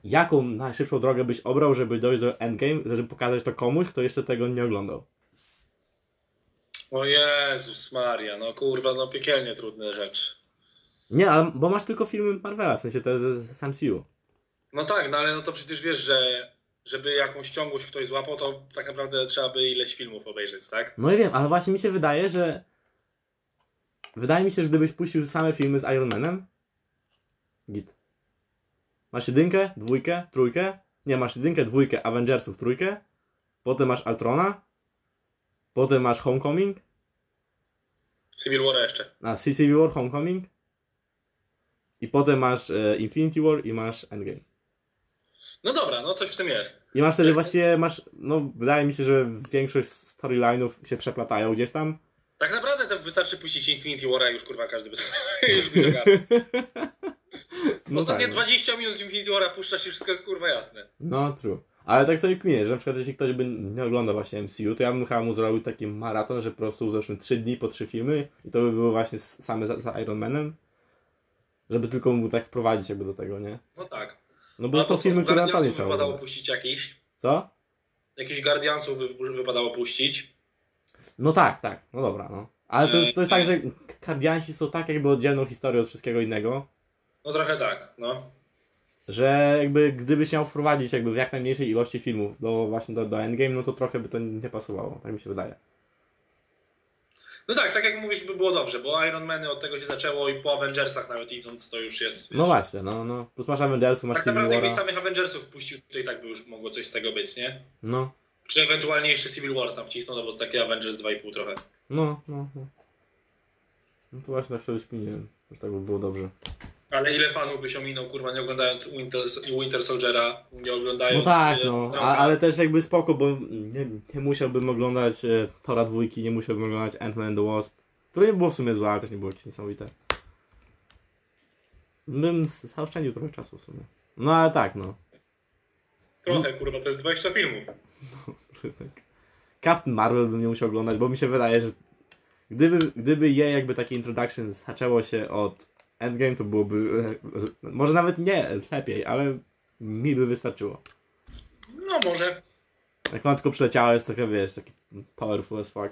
jaką najszybszą drogę byś obrał, żeby dojść do endgame, żeby pokazać to komuś, kto jeszcze tego nie oglądał? O Jezus Maria, no kurwa, no piekielnie trudne rzeczy. Nie, ale, bo masz tylko filmy Marvela, w sensie te z, z MCU. No tak, no ale no to przecież wiesz, że żeby jakąś ciągłość ktoś złapał, to tak naprawdę trzeba by ileś filmów obejrzeć, tak? No i wiem, ale właśnie mi się wydaje, że wydaje mi się, że gdybyś puścił same filmy z Iron Manem, git. Masz jedynkę, dwójkę, trójkę, nie, masz jedynkę, dwójkę, Avengersów, trójkę, potem masz Altrona, potem masz Homecoming, Civil War jeszcze. a Civil War, Homecoming i potem masz e, Infinity War i masz Endgame. No dobra, no coś w tym jest. I masz wtedy właściwie, masz, no wydaje mi się, że większość storyline'ów się przeplatają gdzieś tam. Tak naprawdę to wystarczy puścić Infinity War, a już kurwa każdy by już by. No Ostatnie tak, no. 20 minut Infinity War'a puszczasz i wszystko jest kurwa jasne. No, true. Ale tak sobie kminię, że na przykład jeśli ktoś by nie oglądał właśnie MCU, to ja bym chyba mu zrobił taki maraton, że po prostu zeszły 3 dni po 3 filmy i to by było właśnie same za, za Iron Manem. Żeby tylko mu tak wprowadzić jakby do tego, nie? No tak. No bo A są to filmy, które na to nie trzeba wypadało puścić jakiś? Co? Jakiś Guardiansów by wypadało puścić. No tak, tak, no dobra, no. Ale to jest, to jest tak, że Guardiansi są tak jakby oddzielną historią od wszystkiego innego, No trochę tak, no. że jakby gdybyś miał wprowadzić jakby w jak najmniejszej ilości filmów do właśnie do, do Endgame, no to trochę by to nie pasowało, tak mi się wydaje. No tak, tak jak mówisz, by było dobrze, bo Iron Man od tego się zaczęło i po Avengersach nawet idąc to już jest. No właśnie, no, no. Plus masz Avengersów, masz tak Civil naprawdę jakbyś War'a. samych Avengersów puścił, to i tak by już mogło coś z tego być, nie? No, Czy ewentualnie jeszcze Civil War tam wcisnął, no bo to takie Avengers 2,5 trochę. no, no, no. No to właśnie tak sobie śpiniłem, że tak by było dobrze. Ale ile fanów by się ominął, kurwa, nie oglądając Winter, Winter Soldiera, nie oglądając... No tak, e, no, a, ale też jakby spoko, bo nie, nie musiałbym oglądać e, Tora dwójki, nie musiałbym oglądać Ant-Man and the Wasp, które nie było w sumie złe, ale też nie było jakieś niesamowite. Bym zaoszczędził trochę czasu w sumie. No ale tak, no. Trochę, kurwa, to jest 20 filmów. Captain Marvel bym nie musiał oglądać, bo mi się wydaje, że gdyby, gdyby je jakby takie introduction zaczęło się od Endgame, to byłoby może nawet nie lepiej, ale mi by wystarczyło. No może. Jak ona tylko przyleciała, jest taka, wiesz, taki powerful as fuck.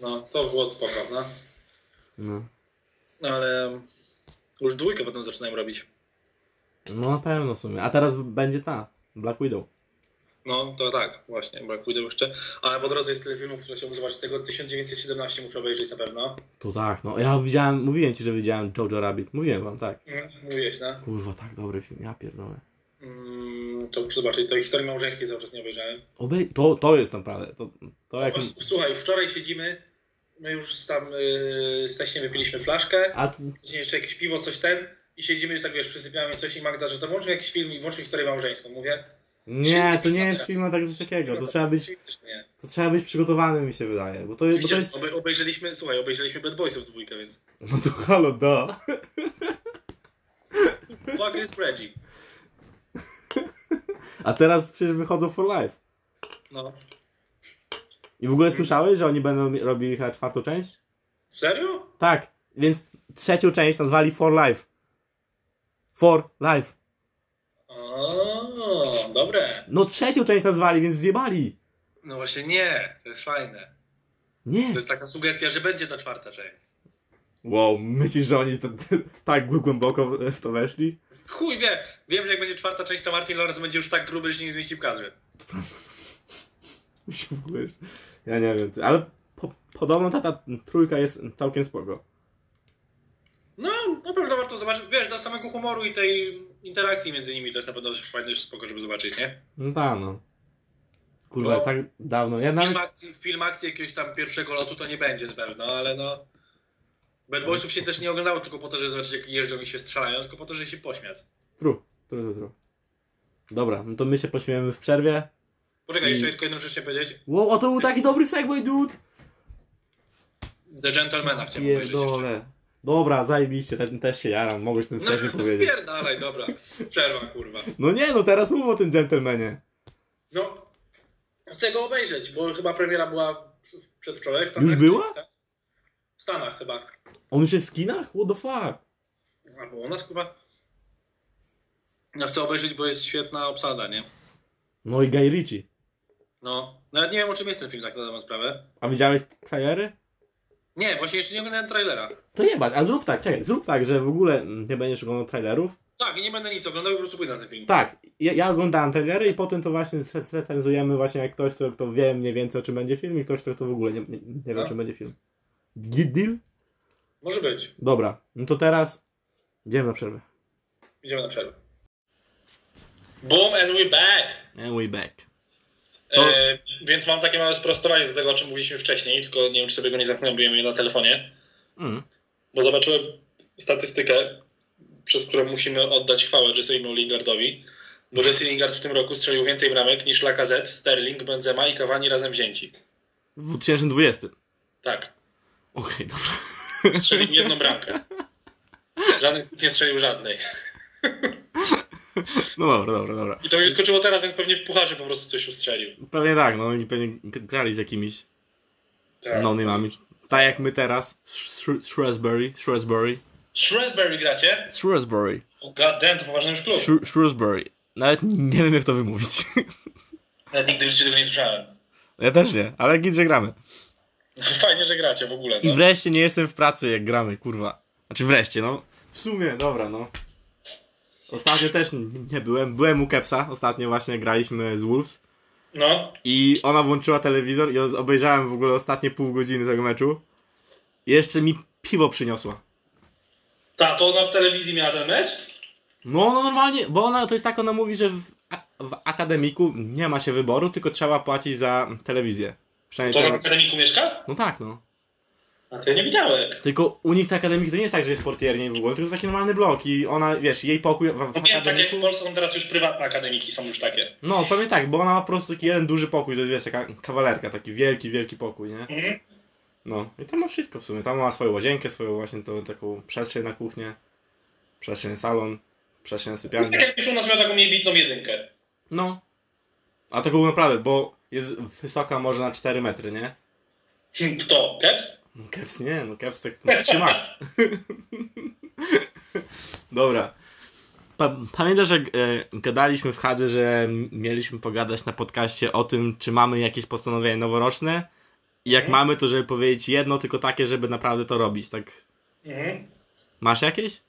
No, to było spoko, no. No. Ale już dwójkę potem zaczynają robić. no na pewno w sumie. A teraz będzie ta, Black Widow. No, to tak, właśnie, Black Widow jeszcze. Ale po drodze jest tyle filmów, które chciałbym zobaczyć. Tego 1917 muszę obejrzeć na pewno. To tak, no ja widziałem, mówiłem ci, że widziałem Jojo Rabbit. Mówiłem wam, tak. Mm, Mówiłeś, no. Kurwa, tak dobry film, ja pierdolę. Mm, to muszę zobaczyć. To historii małżeńskiej cały czas nie obejrzałem. Obej to, to jest naprawdę, to, to jak... O, Słuchaj, wczoraj siedzimy, my już tam yy, z teściem wypiliśmy flaszkę, A, później jeszcze jakieś piwo, coś ten i siedzimy, tak wiesz, przysypiamy coś i Magda, że to włączmy jakiś film i włączmy historię małżeńską. Mówię, nie, to nie jest film tak coś takiego, to no, trzeba być, to trzeba być przygotowany mi się wydaje, bo to, bo to jest... obe, obejrzeliśmy, słuchaj, obejrzeliśmy Bad Boysów dwójkę, więc No to halo, da. fuck is Reggie. A teraz przecież wychodzą For Life. No. I w ogóle słyszałeś, że oni będą robili chyba czwartą część? Serio? Tak, więc trzecią część nazwali For Life. For Life. O, dobre. No trzecią część nazwali, więc zjebali. No właśnie nie, to jest fajne. Nie. To jest taka sugestia, że będzie ta czwarta część. Wow, myślisz, że oni tak głęboko w to weszli? Chuj wie, wiem, że jak będzie czwarta część, to Martin Lawrence będzie już tak gruby, że się nie zmieści w kadrze. Ja nie wiem, ale po, podobno ta, ta trójka jest całkiem spoko. No, na pewno warto zobaczyć. Wiesz, dla samego humoru i tej interakcji między nimi to jest na pewno fajne, spoko, żeby zobaczyć, nie? No ta no. Kurwa, No. tak dawno. Ja Film nawet... akcji, film akcji jakiegoś tam pierwszego lotu to nie będzie na pewno, ale no... Bad Boysów się też nie oglądało tylko po to, żeby zobaczyć jak jeżdżą i się strzelają, tylko po to, żeby się pośmiać. Tru, tru, tru, tru. Dobra, no to my się pośmiejemy w przerwie. Poczekaj, I- jeszcze tylko jedną rzecz chciałem powiedzieć. Wow, a to był taki dobry segway, dude! The Gentlemana chciałem powiedzieć jeszcze. Dobra, zajebiście, ten też się jaram, mogłeś tym No wcześniej powiedzieć. spierdalaj, dobra. Przerwa, kurwa. No nie, no teraz mów o tym gentlemanie. No, chcę go obejrzeć, bo chyba premiera była przedwczoraj w Stanach. Już była? W Stanach chyba. On już jest w kinach? What the fuck? Albo u nas chyba. Ja chcę obejrzeć, bo jest świetna obsada, nie? No i Guy Ritchie. No, nawet nie wiem o czym jest ten film, tak na dobrą sprawę. A widziałeś trailery? Nie, właśnie jeszcze nie oglądałem trailera. To jebać, a zrób tak, czekaj, zrób tak, że w ogóle mm, nie będziesz oglądał trailerów. Tak, i nie będę nic oglądał, po prostu pójdę na ten film. Tak, ja, ja oglądałem trailery i potem to właśnie zrecenzujemy właśnie jak ktoś, kto, kto wie mniej więcej o czym będzie film i ktoś, kto, kto w ogóle nie, nie, nie wie o No. czym będzie film. Git deal? Może być. Dobra, no to teraz idziemy na przerwę. Idziemy na przerwę. Boom and we back! And we back. To- E, więc mam takie małe sprostowanie do tego, o czym mówiliśmy wcześniej, tylko nie wiem, czy sobie go nie zapomniałem, bo na telefonie. Mm. Bo zobaczyłem statystykę, przez którą musimy oddać chwałę Jesse'emu Lingardowi. Bo Jesse Lingard w tym roku strzelił więcej bramek niż Lacazette, Sterling, Benzema i Cavani razem wzięci. W 2020. Tak. Okej, dobra. Strzelił jedną bramkę. Żaden nie strzelił żadnej. No dobra, dobra, dobra. I to mi skoczyło teraz, więc pewnie w pucharze po prostu coś ustrzelił. Pewnie tak, no oni pewnie grali z jakimiś Tak. no name Tak jak my teraz. Sh- Shrewsbury, Shrewsbury, Shrewsbury gracie? Shrewsbury, O, God damn, to poważny już klub. Shrew- Shrewsbury. Nawet nie wiem jak to wymówić. Nawet nigdy życiu tego nie słyszałem. Ja też nie, ale git, że gramy. Fajnie, że gracie w ogóle. I No. wreszcie nie jestem w pracy jak gramy, kurwa. Znaczy wreszcie, no. W sumie, dobra, no. Ostatnio też nie byłem. Byłem u Kepsa, ostatnio właśnie graliśmy z Wolves. no. I ona włączyła telewizor i obejrzałem w ogóle ostatnie pół godziny tego meczu. I jeszcze mi piwo przyniosła. Ta, to ona w telewizji miała ten mecz? No, no normalnie, bo ona to jest tak, ona mówi, że w, w akademiku nie ma się wyboru, tylko trzeba płacić za telewizję. Przynajmniej To ona w akademiku mieszka? No tak, no. A to ja nie widziałem. Tylko u nich te akademiki to nie jest tak, że jest portiernie w ogóle, tylko to jest taki normalny blok i ona, wiesz, jej pokój w, w No wiem, tak jak. Polsce są teraz już prywatne akademiki, są już takie. No, pewnie tak, bo ona ma po prostu taki jeden duży pokój, to jest, wiesz, taka kawalerka, taki wielki, wielki pokój, nie? Mhm. No, i tam ma wszystko w sumie. Tam ma swoją łazienkę, swoją właśnie tą taką przestrzeń na kuchnię, przestrzeń na salon, przestrzeń na sypialnię. Tak jakbyś u nas miał taką niebitną jedynkę. No. A to było naprawdę, bo jest wysoka może na 4 metry, nie? Kto? Keps? No Caps nie, no Caps tak na 3 max. Dobra. Pa pamiętasz, jak e, gadaliśmy w Hady, że mieliśmy pogadać na podcaście o tym, czy mamy jakieś postanowienie noworoczne? I jak Mhm. mamy, to żeby powiedzieć jedno, tylko takie, żeby naprawdę to robić, tak? Mhm. Masz jakieś?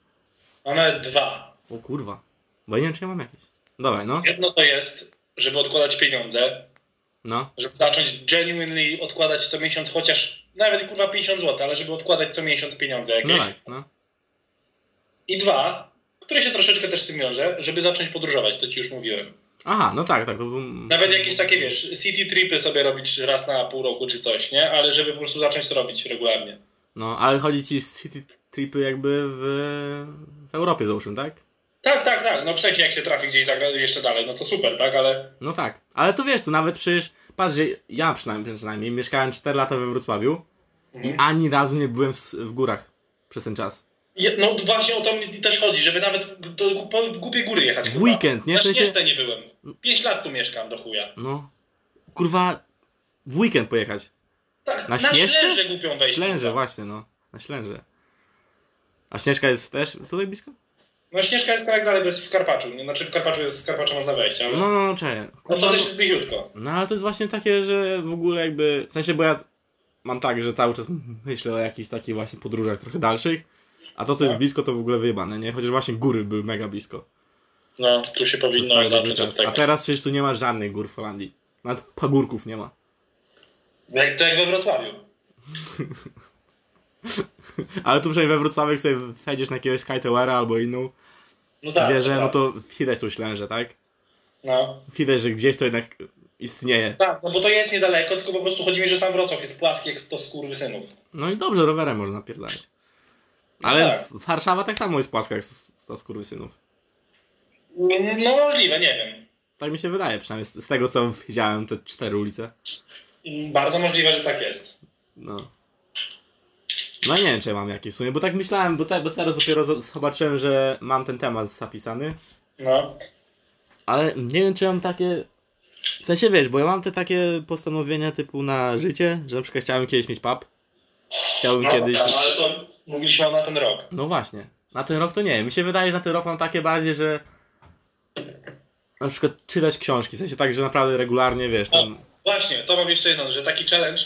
Mam nawet dwa. O kurwa. Bo nie wiem, czy ja mam jakieś. Dobra, no. Jedno to jest, żeby odkładać pieniądze, No. żeby zacząć genuinely odkładać co miesiąc chociaż nawet kurwa 50 zł, ale żeby odkładać co miesiąc pieniądze jakieś. No tak, no. I dwa, które się troszeczkę też z tym wiąże, żeby zacząć podróżować, to ci już mówiłem. Aha, no tak, tak. To... Nawet jakieś takie, wiesz, city tripy sobie robić raz na pół roku czy coś, nie? Ale żeby po prostu zacząć to robić regularnie. No, ale chodzi ci city tripy jakby w, w Europie załóżmy, tak? Tak, tak, tak. No wcześniej jak się trafi gdzieś zagra jeszcze dalej, no to super, tak? Ale No tak. Ale to wiesz, to nawet przecież, patrz, że ja przynajmniej, przynajmniej mieszkałem 4 lata we Wrocławiu i Mhm. ani razu nie byłem w, w górach przez ten czas. No właśnie o to mi też chodzi, żeby nawet do, po, w głupie góry jechać. W weekend, nie? Na sensie- Śnieżce nie byłem. Pięć lat tu mieszkam do chuja. No. Kurwa, w weekend pojechać. Tak, Na na, Śnieżce? Ślęże głupią wejść. Ślęże, właśnie, no. Na Ślęże. A Śnieżka jest też tutaj blisko? No Śnieżka jest kawałek dalej, bo jest w Karpaczu. Nie? Znaczy w Karpaczu jest, z Karpacza można wejść, ale... No, No, no, no, to też jest bliziutko. No ale to jest właśnie takie, że w ogóle jakby. W sensie, bo ja mam tak, że cały czas myślę o jakichś takich właśnie podróżach trochę dalszych. A to, co jest Tak. blisko, to w ogóle wyjebane, nie? Chociaż właśnie góry były mega blisko. No, tu się powinno dobry zacząć od tego. A teraz przecież tu nie ma żadnych gór w Holandii. Nawet pagórków nie ma. Jak, to jak we Wrocławiu. Ale tu przynajmniej we Wrocławiu, jak sobie wejdziesz na jakiegoś Sky Towera albo inną No tak. wieżę, no tak. to widać tą ślężę, tak? No. Widać, że gdzieś to jednak istnieje. Tak, no bo to jest niedaleko, tylko po prostu chodzi mi, że sam Wrocław jest płaski jak 100 skurwysynów. No i dobrze, rowerem można napierdalać. Ale tak. Warszawa tak samo jest płaska jak 100 skurwysynów. No możliwe, nie wiem. Tak mi się wydaje, przynajmniej z tego co widziałem, te cztery ulice. Bardzo możliwe, że tak jest. No. No nie wiem, czy ja mam jakieś w sumie, bo tak myślałem, bo, te, bo teraz dopiero zobaczyłem, że mam ten temat zapisany. No. Ale nie wiem, czy mam takie. W sensie wiesz, bo ja mam te takie postanowienia typu na życie, że na przykład chciałem kiedyś mieć pub. Chciałbym no kiedyś. tak, ale to mówiliśmy na ten rok. No właśnie. Na ten rok to nie. Mi się wydaje, że na ten rok mam takie bardziej, że. Na przykład czytać książki. W sensie tak, że naprawdę regularnie wiesz. O, Tam... właśnie, to mam jeszcze jedno, że taki challenge,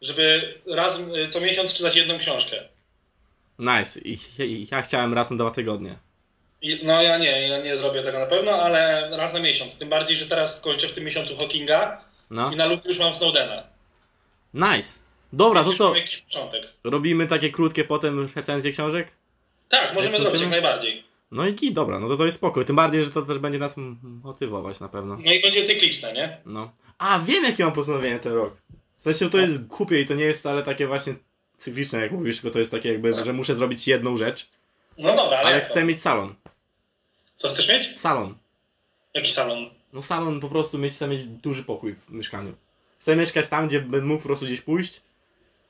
żeby raz y, co miesiąc czytać jedną książkę. Nice. I, i ja chciałem raz na dwa tygodnie. I- No ja nie, ja nie zrobię tego na pewno, ale raz na miesiąc. Tym bardziej, że teraz skończę w tym miesiącu Hawkinga No. i na lutym już mam Snowdena. Nice. Dobra, to co? Robimy takie krótkie potem recenzje książek? Tak, możemy zrobić jak najbardziej. No i git, dobra, no to to jest spokój. Tym bardziej, że to też będzie nas motywować na pewno. No i będzie cykliczne, nie? No. A, wiem jakie mam postanowienie ten rok. W sensie to jest głupie i to nie jest wcale takie właśnie cykliczne, jak mówisz, tylko to jest takie jakby, że muszę zrobić jedną rzecz, No dobra, ale, ale jak to? chcę mieć salon. Co chcesz mieć? Salon. Jaki salon? No salon po prostu mieć, chcę mieć duży pokój w mieszkaniu. Chcę mieszkać tam, gdzie będę mógł po prostu gdzieś pójść,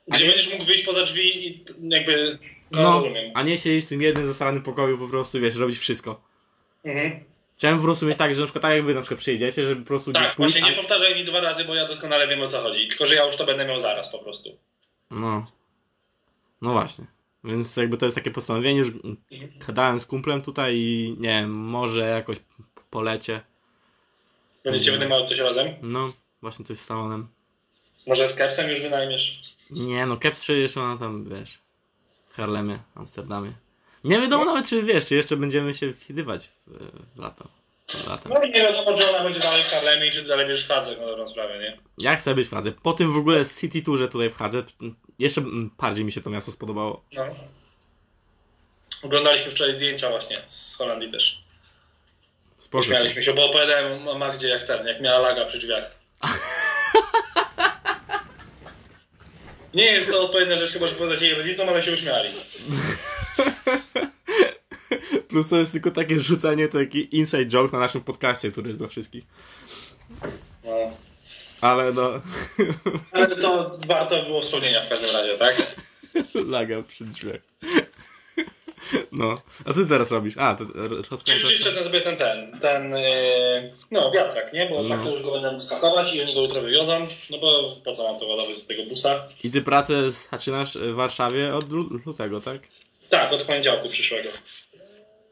Gdzie będziesz mógł wyjść poza drzwi i jakby... No, no, rozumiem. a nie siedzieć w tym jednym zasranym pokoju po prostu, wiesz, robić wszystko. Mhm. Chciałem po prostu mieć tak, że na przykład tak jak wy na przykład przyjdziecie, żeby po prostu gdzieś Tak, pójść, właśnie nie powtarzaj mi dwa razy, bo ja doskonale wiem o co chodzi. Tylko, że ja już to będę miał zaraz po prostu. No. No właśnie. Więc jakby to jest takie postanowienie, już gadałem z kumplem tutaj i nie wiem, może jakoś polecie. Będziecie wynajmować coś razem? No, właśnie coś z salonem. Może z Kepsem już wynajmiesz? Nie no, Caps jeszcze ma tam, wiesz, w Harlemie, Amsterdamie. Nie wiadomo nawet, czy wiesz, czy jeszcze będziemy się widywać w, lato. Latem. No i nie wiadomo, czy ona będzie dalej w Harlemie, czy dalej będziesz w Hadze, na dobrą sprawę, nie? Ja chcę być w Hadze. Po tym w ogóle City Tourze tutaj w Hadze, jeszcze bardziej mi się to miasto spodobało. No. Oglądaliśmy wczoraj zdjęcia właśnie z Holandii też. Spoko. Śmialiśmy się, bo opowiadałem o Magdzie jak ten, jak miała laga przy drzwiach. Nie jest to odpowiednia rzecz, chyba że powiedzieć jej rodzicom, ale się uśmiali. Plus to jest tylko takie rzucanie, taki inside joke na naszym podcaście, który jest dla wszystkich. No. Ale no, Ale to warto było wspomnienia w każdym razie, tak? laga przy drzwiach. No, a co ty teraz robisz? A, to Czyli rozkręcasz? jeszcze ten sobie ten, ten, ten, yy, no wiatrak, nie? Bo No. tak to już go będę skakować i oni go jutro wywiozą, no bo po co mam to ładować z tego busa? I ty pracę zaczynasz w Warszawie od lu- lutego, tak? Tak, od poniedziałku przyszłego.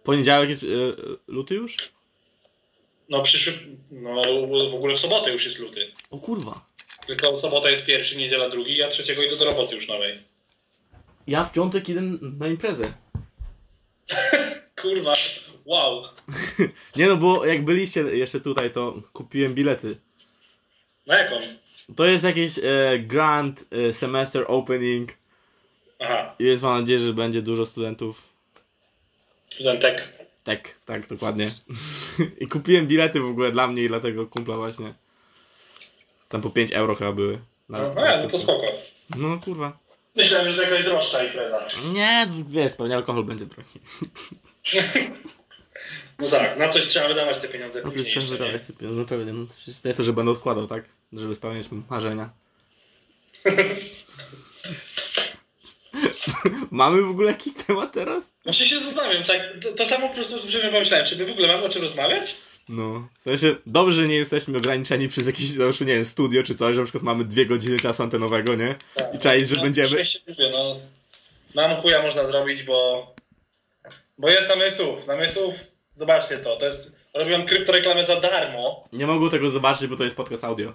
Poniedziałek jest y, luty już? No przyszły, no w ogóle w sobotę już jest luty. O kurwa. Tylko sobota jest pierwszy, niedziela drugi, ja trzeciego idę do roboty już nowej. Ja w piątek idę na imprezę. Kurwa, wow. Nie no, bo jak byliście jeszcze tutaj, to kupiłem bilety. Na jaką? To jest jakiś e, Grand e, Semester Opening, Aha, więc mam nadzieję, że będzie dużo studentów. studentek. Tak, tak, dokładnie. I kupiłem bilety w ogóle dla mnie i dla tego kumpla właśnie. Tam po 5 euro chyba były. Na- No, na no to spoko. No kurwa. Myślałem, że to jakaś droższa impreza. Nie, wiesz, pewnie alkohol będzie trochę. No tak, na coś trzeba wydawać te pieniądze No to później trzeba jeszcze, nie? wydawać te pieniądze, no pewnie. No, nie to, że będę odkładał, tak? Żeby spełniać marzenia. Mamy w ogóle jakiś temat teraz? Właśnie się zastanawiam, tak, to, to samo po prostu sobie pomyślałem, czy my w ogóle mamy o czym rozmawiać? No, w sensie, dobrze, że nie jesteśmy ograniczeni przez jakieś, załóżmy, nie wiem, studio czy coś, że na przykład mamy dwie godziny czasu antenowego, nie? I czaić, że no, będziemy... Szczęście mówię, no, nam chuja można zrobić, bo, bo jest namysłów, namysłów, zobaczcie to, to jest, robią kryptoreklamę za darmo, Nie mogą tego zobaczyć, bo to jest podcast audio.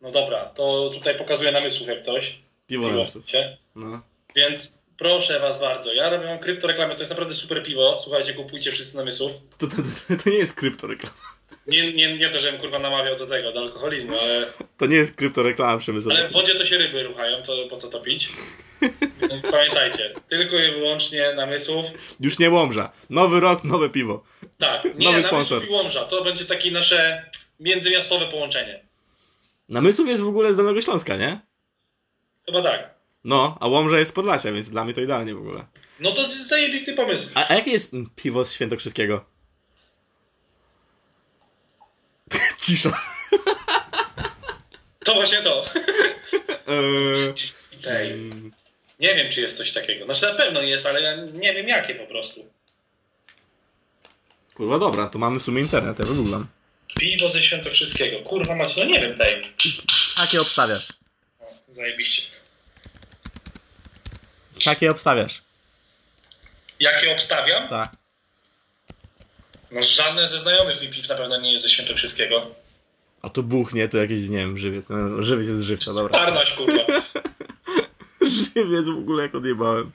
no dobra, to tutaj pokazuję namysłów jak coś, Piwo piwo, na wiecie? No. Więc proszę was bardzo, ja robię kryptoreklamę, to jest naprawdę super piwo, słuchajcie, kupujcie wszyscy namysłów, To, to, to, to nie jest kryptoreklama. nie, nie, nie to, żebym kurwa namawiał do tego, do alkoholizmu, ale To nie jest kryptoreklama przemysłowa. Ale w wodzie to się ryby ruchają, to po co to pić? Więc pamiętajcie, tylko i wyłącznie namysłów. Już nie Łomża. Nowy rok, nowe piwo. Tak, nie, Nowy sponsor. i Łomża. To będzie takie nasze międzymiastowe połączenie. Namysłów jest w ogóle z Dolnego Śląska, nie? Chyba tak. No, a Łomża jest z Podlasia, więc dla mnie to idealnie w ogóle. No to jest zajebisty pomysł. A, a jakie jest piwo z Świętokrzyskiego? Cisza. To właśnie to. Eee, Tej. Nie wiem, czy jest coś takiego. Znaczy na pewno jest, ale ja nie wiem jakie po prostu. kurwa, dobra, to mamy w sumie internet, ja wygooglam. Piwo ze Świętokrzyskiego. Kurwa mać, no nie wiem tej. Jakie obstawiasz? O, Zajebiście. Jakie obstawiasz? Jakie obstawiam? Tak. No żadne ze znajomych mi piw na pewno nie jest ze Świętokrzyskiego. A to buchnie, to jakiś, nie wiem, żywiec. No, żywiec jest żywca, dobra. Czarność, kurwa. Żywiec w ogóle jak odjebałem.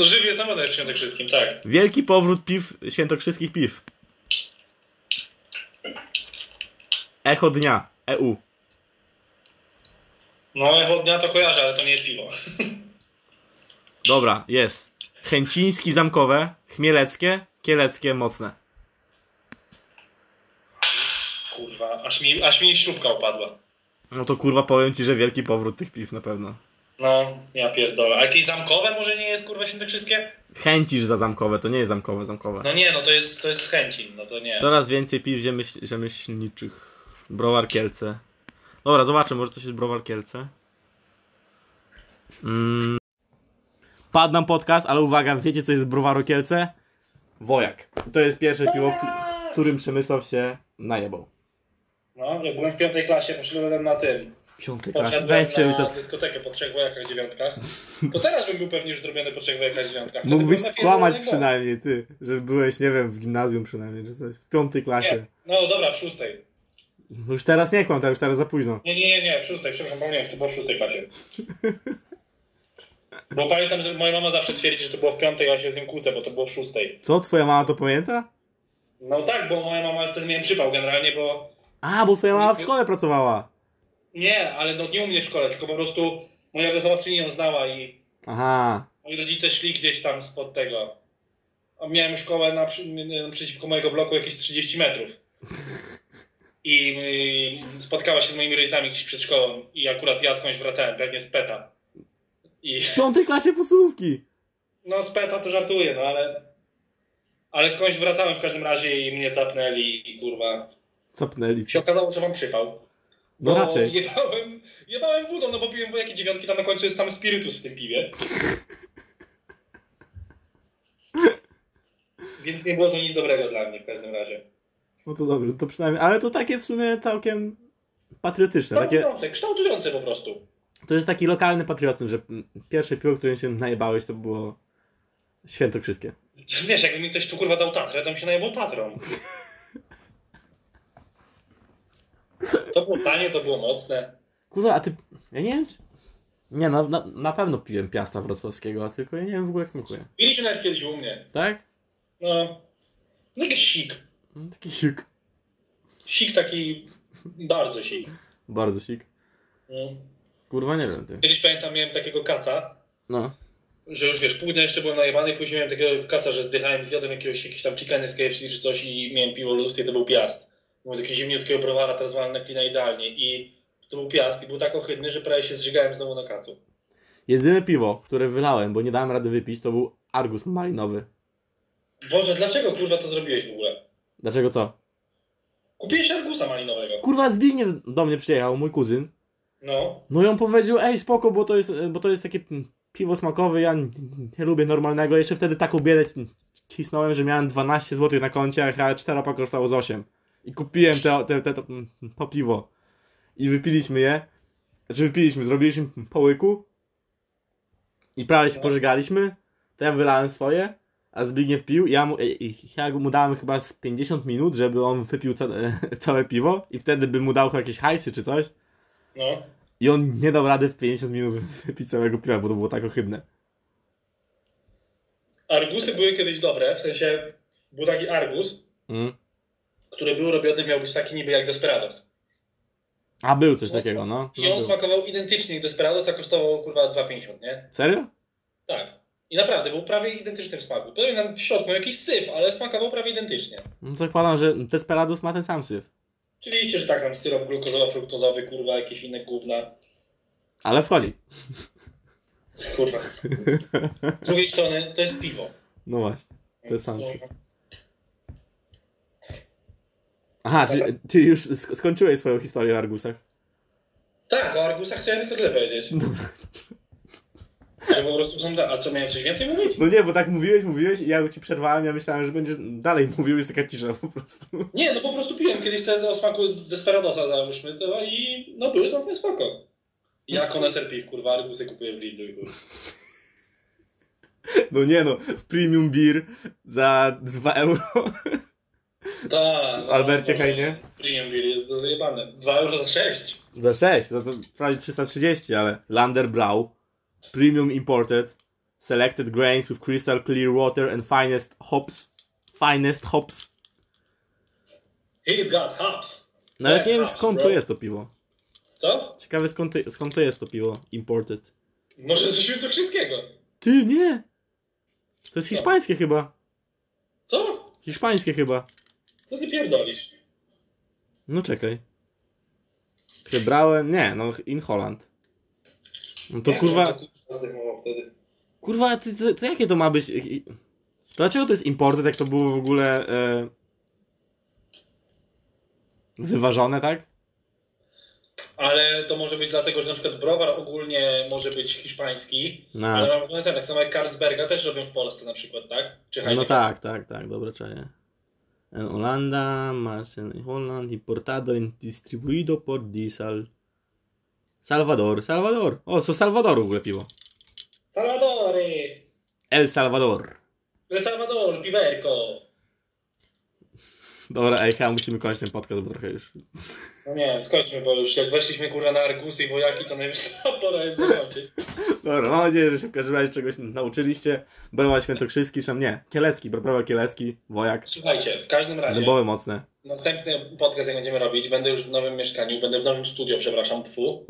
Żywiec na pewno jest Świętokrzyskim, tak. Wielki powrót piw, świętokrzyskich piw. Echo dnia, EU. No, echo dnia to kojarzę, ale to nie jest piwo. Dobra, jest. Chęciński zamkowe, chmieleckie, kieleckie mocne. Kurwa, aż mi, aż mi śrubka upadła. No to kurwa powiem ci, że wielki powrót tych piw na pewno. No, ja pierdolę. A jakieś zamkowe może nie jest, kurwa, Świętokrzyskie? Chęcisz za zamkowe, to nie jest zamkowe, zamkowe. No nie, no to jest, to jest chęcin, no to nie. Coraz więcej piw ziemyśl, rzemieślniczych. Browar Kielce. Dobra, zobaczę, może coś jest Browar Kielce. Mm. Padł nam podcast, ale uwaga, wiecie co jest Browaru Kielce? Wojak. To jest pierwsze piwo, którym Przemysław się najebał. No, jak byłem w piątej klasie, poszedłem na tym. W piątej klasie. Weź na dyskotekę po trzech wojakach dziewiątkach. To teraz bym był pewnie już zrobiony po trzech wojakach dziewiątkach. Wtedy Mógłbyś skłamać przynajmniej, ty. Że byłeś, nie wiem, w gimnazjum przynajmniej, czy coś. W piątej klasie. Nie, no dobra, w szóstej. Już teraz nie kłam, teraz już teraz za późno. Nie, nie, nie, nie, w szóstej, przepraszam, pomyliłem, to było w szóstej klasie. Bo pamiętam, że moja mama zawsze twierdzi, że to było w piątej, a ja się z nim kłócę, bo to było w szóstej. Co, twoja mama to pamięta? No tak, bo moja mama wtedy miałem przypał generalnie, bo A, bo twoja mama w szkole pracowała. nie, ale no nie u mnie w szkole, tylko po prostu moja wychowawczyni ją znała i Aha. moi rodzice szli gdzieś tam spod tego. Miałem szkołę naprzy- naprzeciwko mojego bloku jakieś 30 metrów. I y, spotkała się z moimi rodzicami gdzieś przed szkołą i akurat ja skądś wracałem, pewnie z PETA. I W piątej klasie posłówki. no z PETA to żartuję, no ale ale skądś wracałem w każdym razie i mnie tapnęli i kurwa. Capnęli. Się okazało, że mam przypał. No raczej. Jebałem, jebałem wodą, no bo piłem jakie dziewiątki, tam na końcu jest sam spirytus w tym piwie. Więc nie było to nic dobrego dla mnie w każdym razie. No to dobrze, to przynajmniej. Ale to takie w sumie całkiem patriotyczne. Takie, Kształtujące, kształtujące po prostu. To jest taki lokalny patriotyzm, że pierwsze piwo, którym się najebałeś, to było świętokrzyskie. Wiesz, jakby mi ktoś tu kurwa dał Tatrę, to mi się najebał Tatrą. To było tanie, to było mocne. Kurwa, a ty. Ja nie wiem. Czy... Nie, no, na, na pewno piłem piasta wrocławskiego, a tylko ja nie wiem w ogóle jak smakuje. Mieliśmy nawet kiedyś u mnie. Tak? No. No jakiś sik. No, taki siuk. Sik taki bardzo sik. Bardzo sik. No. Kurwa, nie wiem ty. Kiedyś pamiętam, miałem takiego kaca, No. że już wiesz, pół dnia jeszcze byłem najebany i później miałem takiego kasa, że zdychałem, zjadłem jakiegoś, jakieś tam chickeny z KFC czy coś i miałem piwo lusty i to był piast. Był z jakiegoś zimniutkiego browara, teraz walne klina idealnie i to był piast i był tak ohydny, że prawie się zżygałem znowu na kacu. Jedyne piwo, które wylałem, bo nie dałem rady wypić, to był Argus malinowy. Boże, dlaczego kurwa to zrobiłeś w ogóle? Dlaczego co? Kupiłeś Argusa malinowego. Kurwa, Zbigniew do mnie przyjechał, mój kuzyn. No. No i on powiedział, ej spoko, bo to jest, bo to jest takie piwo smakowe, ja nie, lubię normalnego. Jeszcze wtedy taką biedę cisnąłem, że miałem 12 zł na koncie, a 4 kosztowało z 8. I kupiłem te, te, te, to, to piwo. I wypiliśmy je. Znaczy wypiliśmy, zrobiliśmy po łyku. I prawie się pożegaliśmy. To ja wylałem swoje, a Zbigniew pił. Ja mu, ja mu dałem chyba z 50 minut, żeby on wypił całe, całe piwo. I wtedy by mu dał jakieś hajsy czy coś. No. I on nie dał rady w 50 minut wypić całego piwa, bo to było tak ohydne. Argusy były kiedyś dobre, w sensie był taki Argus, Mm. który był robiony, miał być taki niby jak Desperados. A był coś takiego, no. I no on był. smakował identycznie jak Desperados, a kosztował kurwa 2,50, nie? Serio? Tak. I naprawdę był prawie identyczny w smaku. Pewnie w środku miał jakiś syf, ale smakował prawie identycznie. No zakładam, że Desperados ma ten sam syf. Oczywiście, że tak, tam syrop glukozowo-fruktozowy, kurwa, jakieś inne gówna. Ale wchodzi. Kurwa. Z drugiej strony to jest piwo. No właśnie. To jest sam no, Aha, czyli, czyli już sk- skończyłeś swoją historię o Argusach. Tak, o Argusach chciałem tylko tyle powiedzieć. Że po prostu są... A co, miałem coś więcej mówić? No nie, bo tak mówiłeś, mówiłeś i ja ci przerwałem, ja myślałem, że będziesz dalej mówił, jest taka cisza po prostu. Nie, to po prostu piłem kiedyś te o smaku Desperadosa, załóżmy to i no były całkiem spoko. Ja koneser piw, kurwa, Argusy kupuję w Lidlu i kurwa. No nie no, premium beer za 2 euro. Tak. no, Albercie Hejnie? Premium Beer jest dojebane. 2 euro za 6. Za 6, no to prawie 330, ale Lander Brau, premium imported, selected grains with crystal clear water and finest hops. Finest hops. He's got hops. No ale Yeah, nie wiem skąd bro. to jest to piwo. Co? Ciekawe skąd to, skąd to jest to piwo imported. Może ze świętokrzyskiego. Ty, nie! To jest hiszpańskie chyba. Co? Hiszpańskie chyba. Co ty pierdolisz? No czekaj. Hybrałem, nie, no in Holland. No to Jak kurwa, to, kurwa wtedy? kurwa, ty, ty, to jakie to ma być? To dlaczego to jest imported, jak to było w ogóle e, wyważone, tak? Ale to może być dlatego, że na przykład browar ogólnie może być hiszpański, No, ale mam wrażenie, ten, tak samo jak Carlsberga też robią w Polsce na przykład, tak? Czy no tak, tak, tak, dobra, czaję. En Holanda, en Holland, importado y distribuido por Diesel. Salvador, Salvador. O, co Salwadoru w ogóle piwo. Salvadore! El Salvador. El Salvador, piwerko! Dobra, ej, chyba musimy kończyć ten podcast, bo trochę już... No nie, skończmy, bo już jak weszliśmy kurwa na Argusy i wojaki, to najwyższa pora jest zakończyć. Dobra, mam nadzieję, że się w każdym razie czegoś nauczyliście. Browa Świętokrzyski, czy nie, Kielecki, Browa Kielecki, Wojak, Słuchajcie, w każdym razie, Dębowe mocne. następny podcast jak będziemy robić, będę już w nowym mieszkaniu, będę w nowym studio, przepraszam, tfu.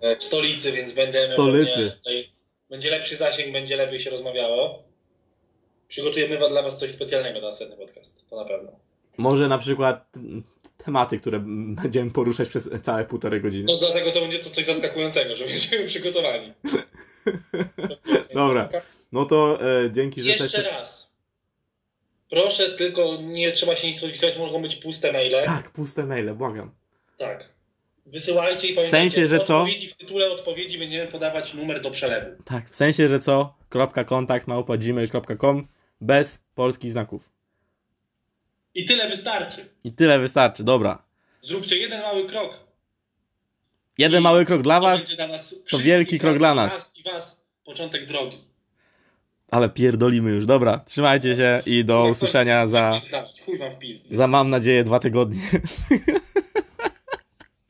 E, W stolicy, więc będę Stolicy. tutaj- Będzie lepszy zasięg, będzie lepiej się rozmawiało. Przygotujemy dla was coś specjalnego na następny podcast, to na pewno. Może na przykład tematy, które będziemy poruszać przez całe półtorej godziny. No dlatego to będzie to coś zaskakującego, że będziemy przygotowani. Dobra. No to e, dzięki, że Jeszcze raz. Proszę, tylko nie trzeba się nic podpisywać, mogą być puste maile. Tak, puste maile, błagam. Tak. Wysyłajcie i pamiętajcie, sensie, że w co? w tytule odpowiedzi będziemy podawać numer do przelewu. Tak, w sensie, że co? Kropka kontakt małpa gmail.com bez polskich znaków. I tyle wystarczy. I tyle wystarczy, dobra. Zróbcie jeden mały krok. Jeden I mały krok dla was, dla nas to wielki krok dla nas. Was, I was początek drogi. ale pierdolimy już. Dobra, trzymajcie się i do usłyszenia za, Chuj wam w za mam nadzieję dwa tygodnie.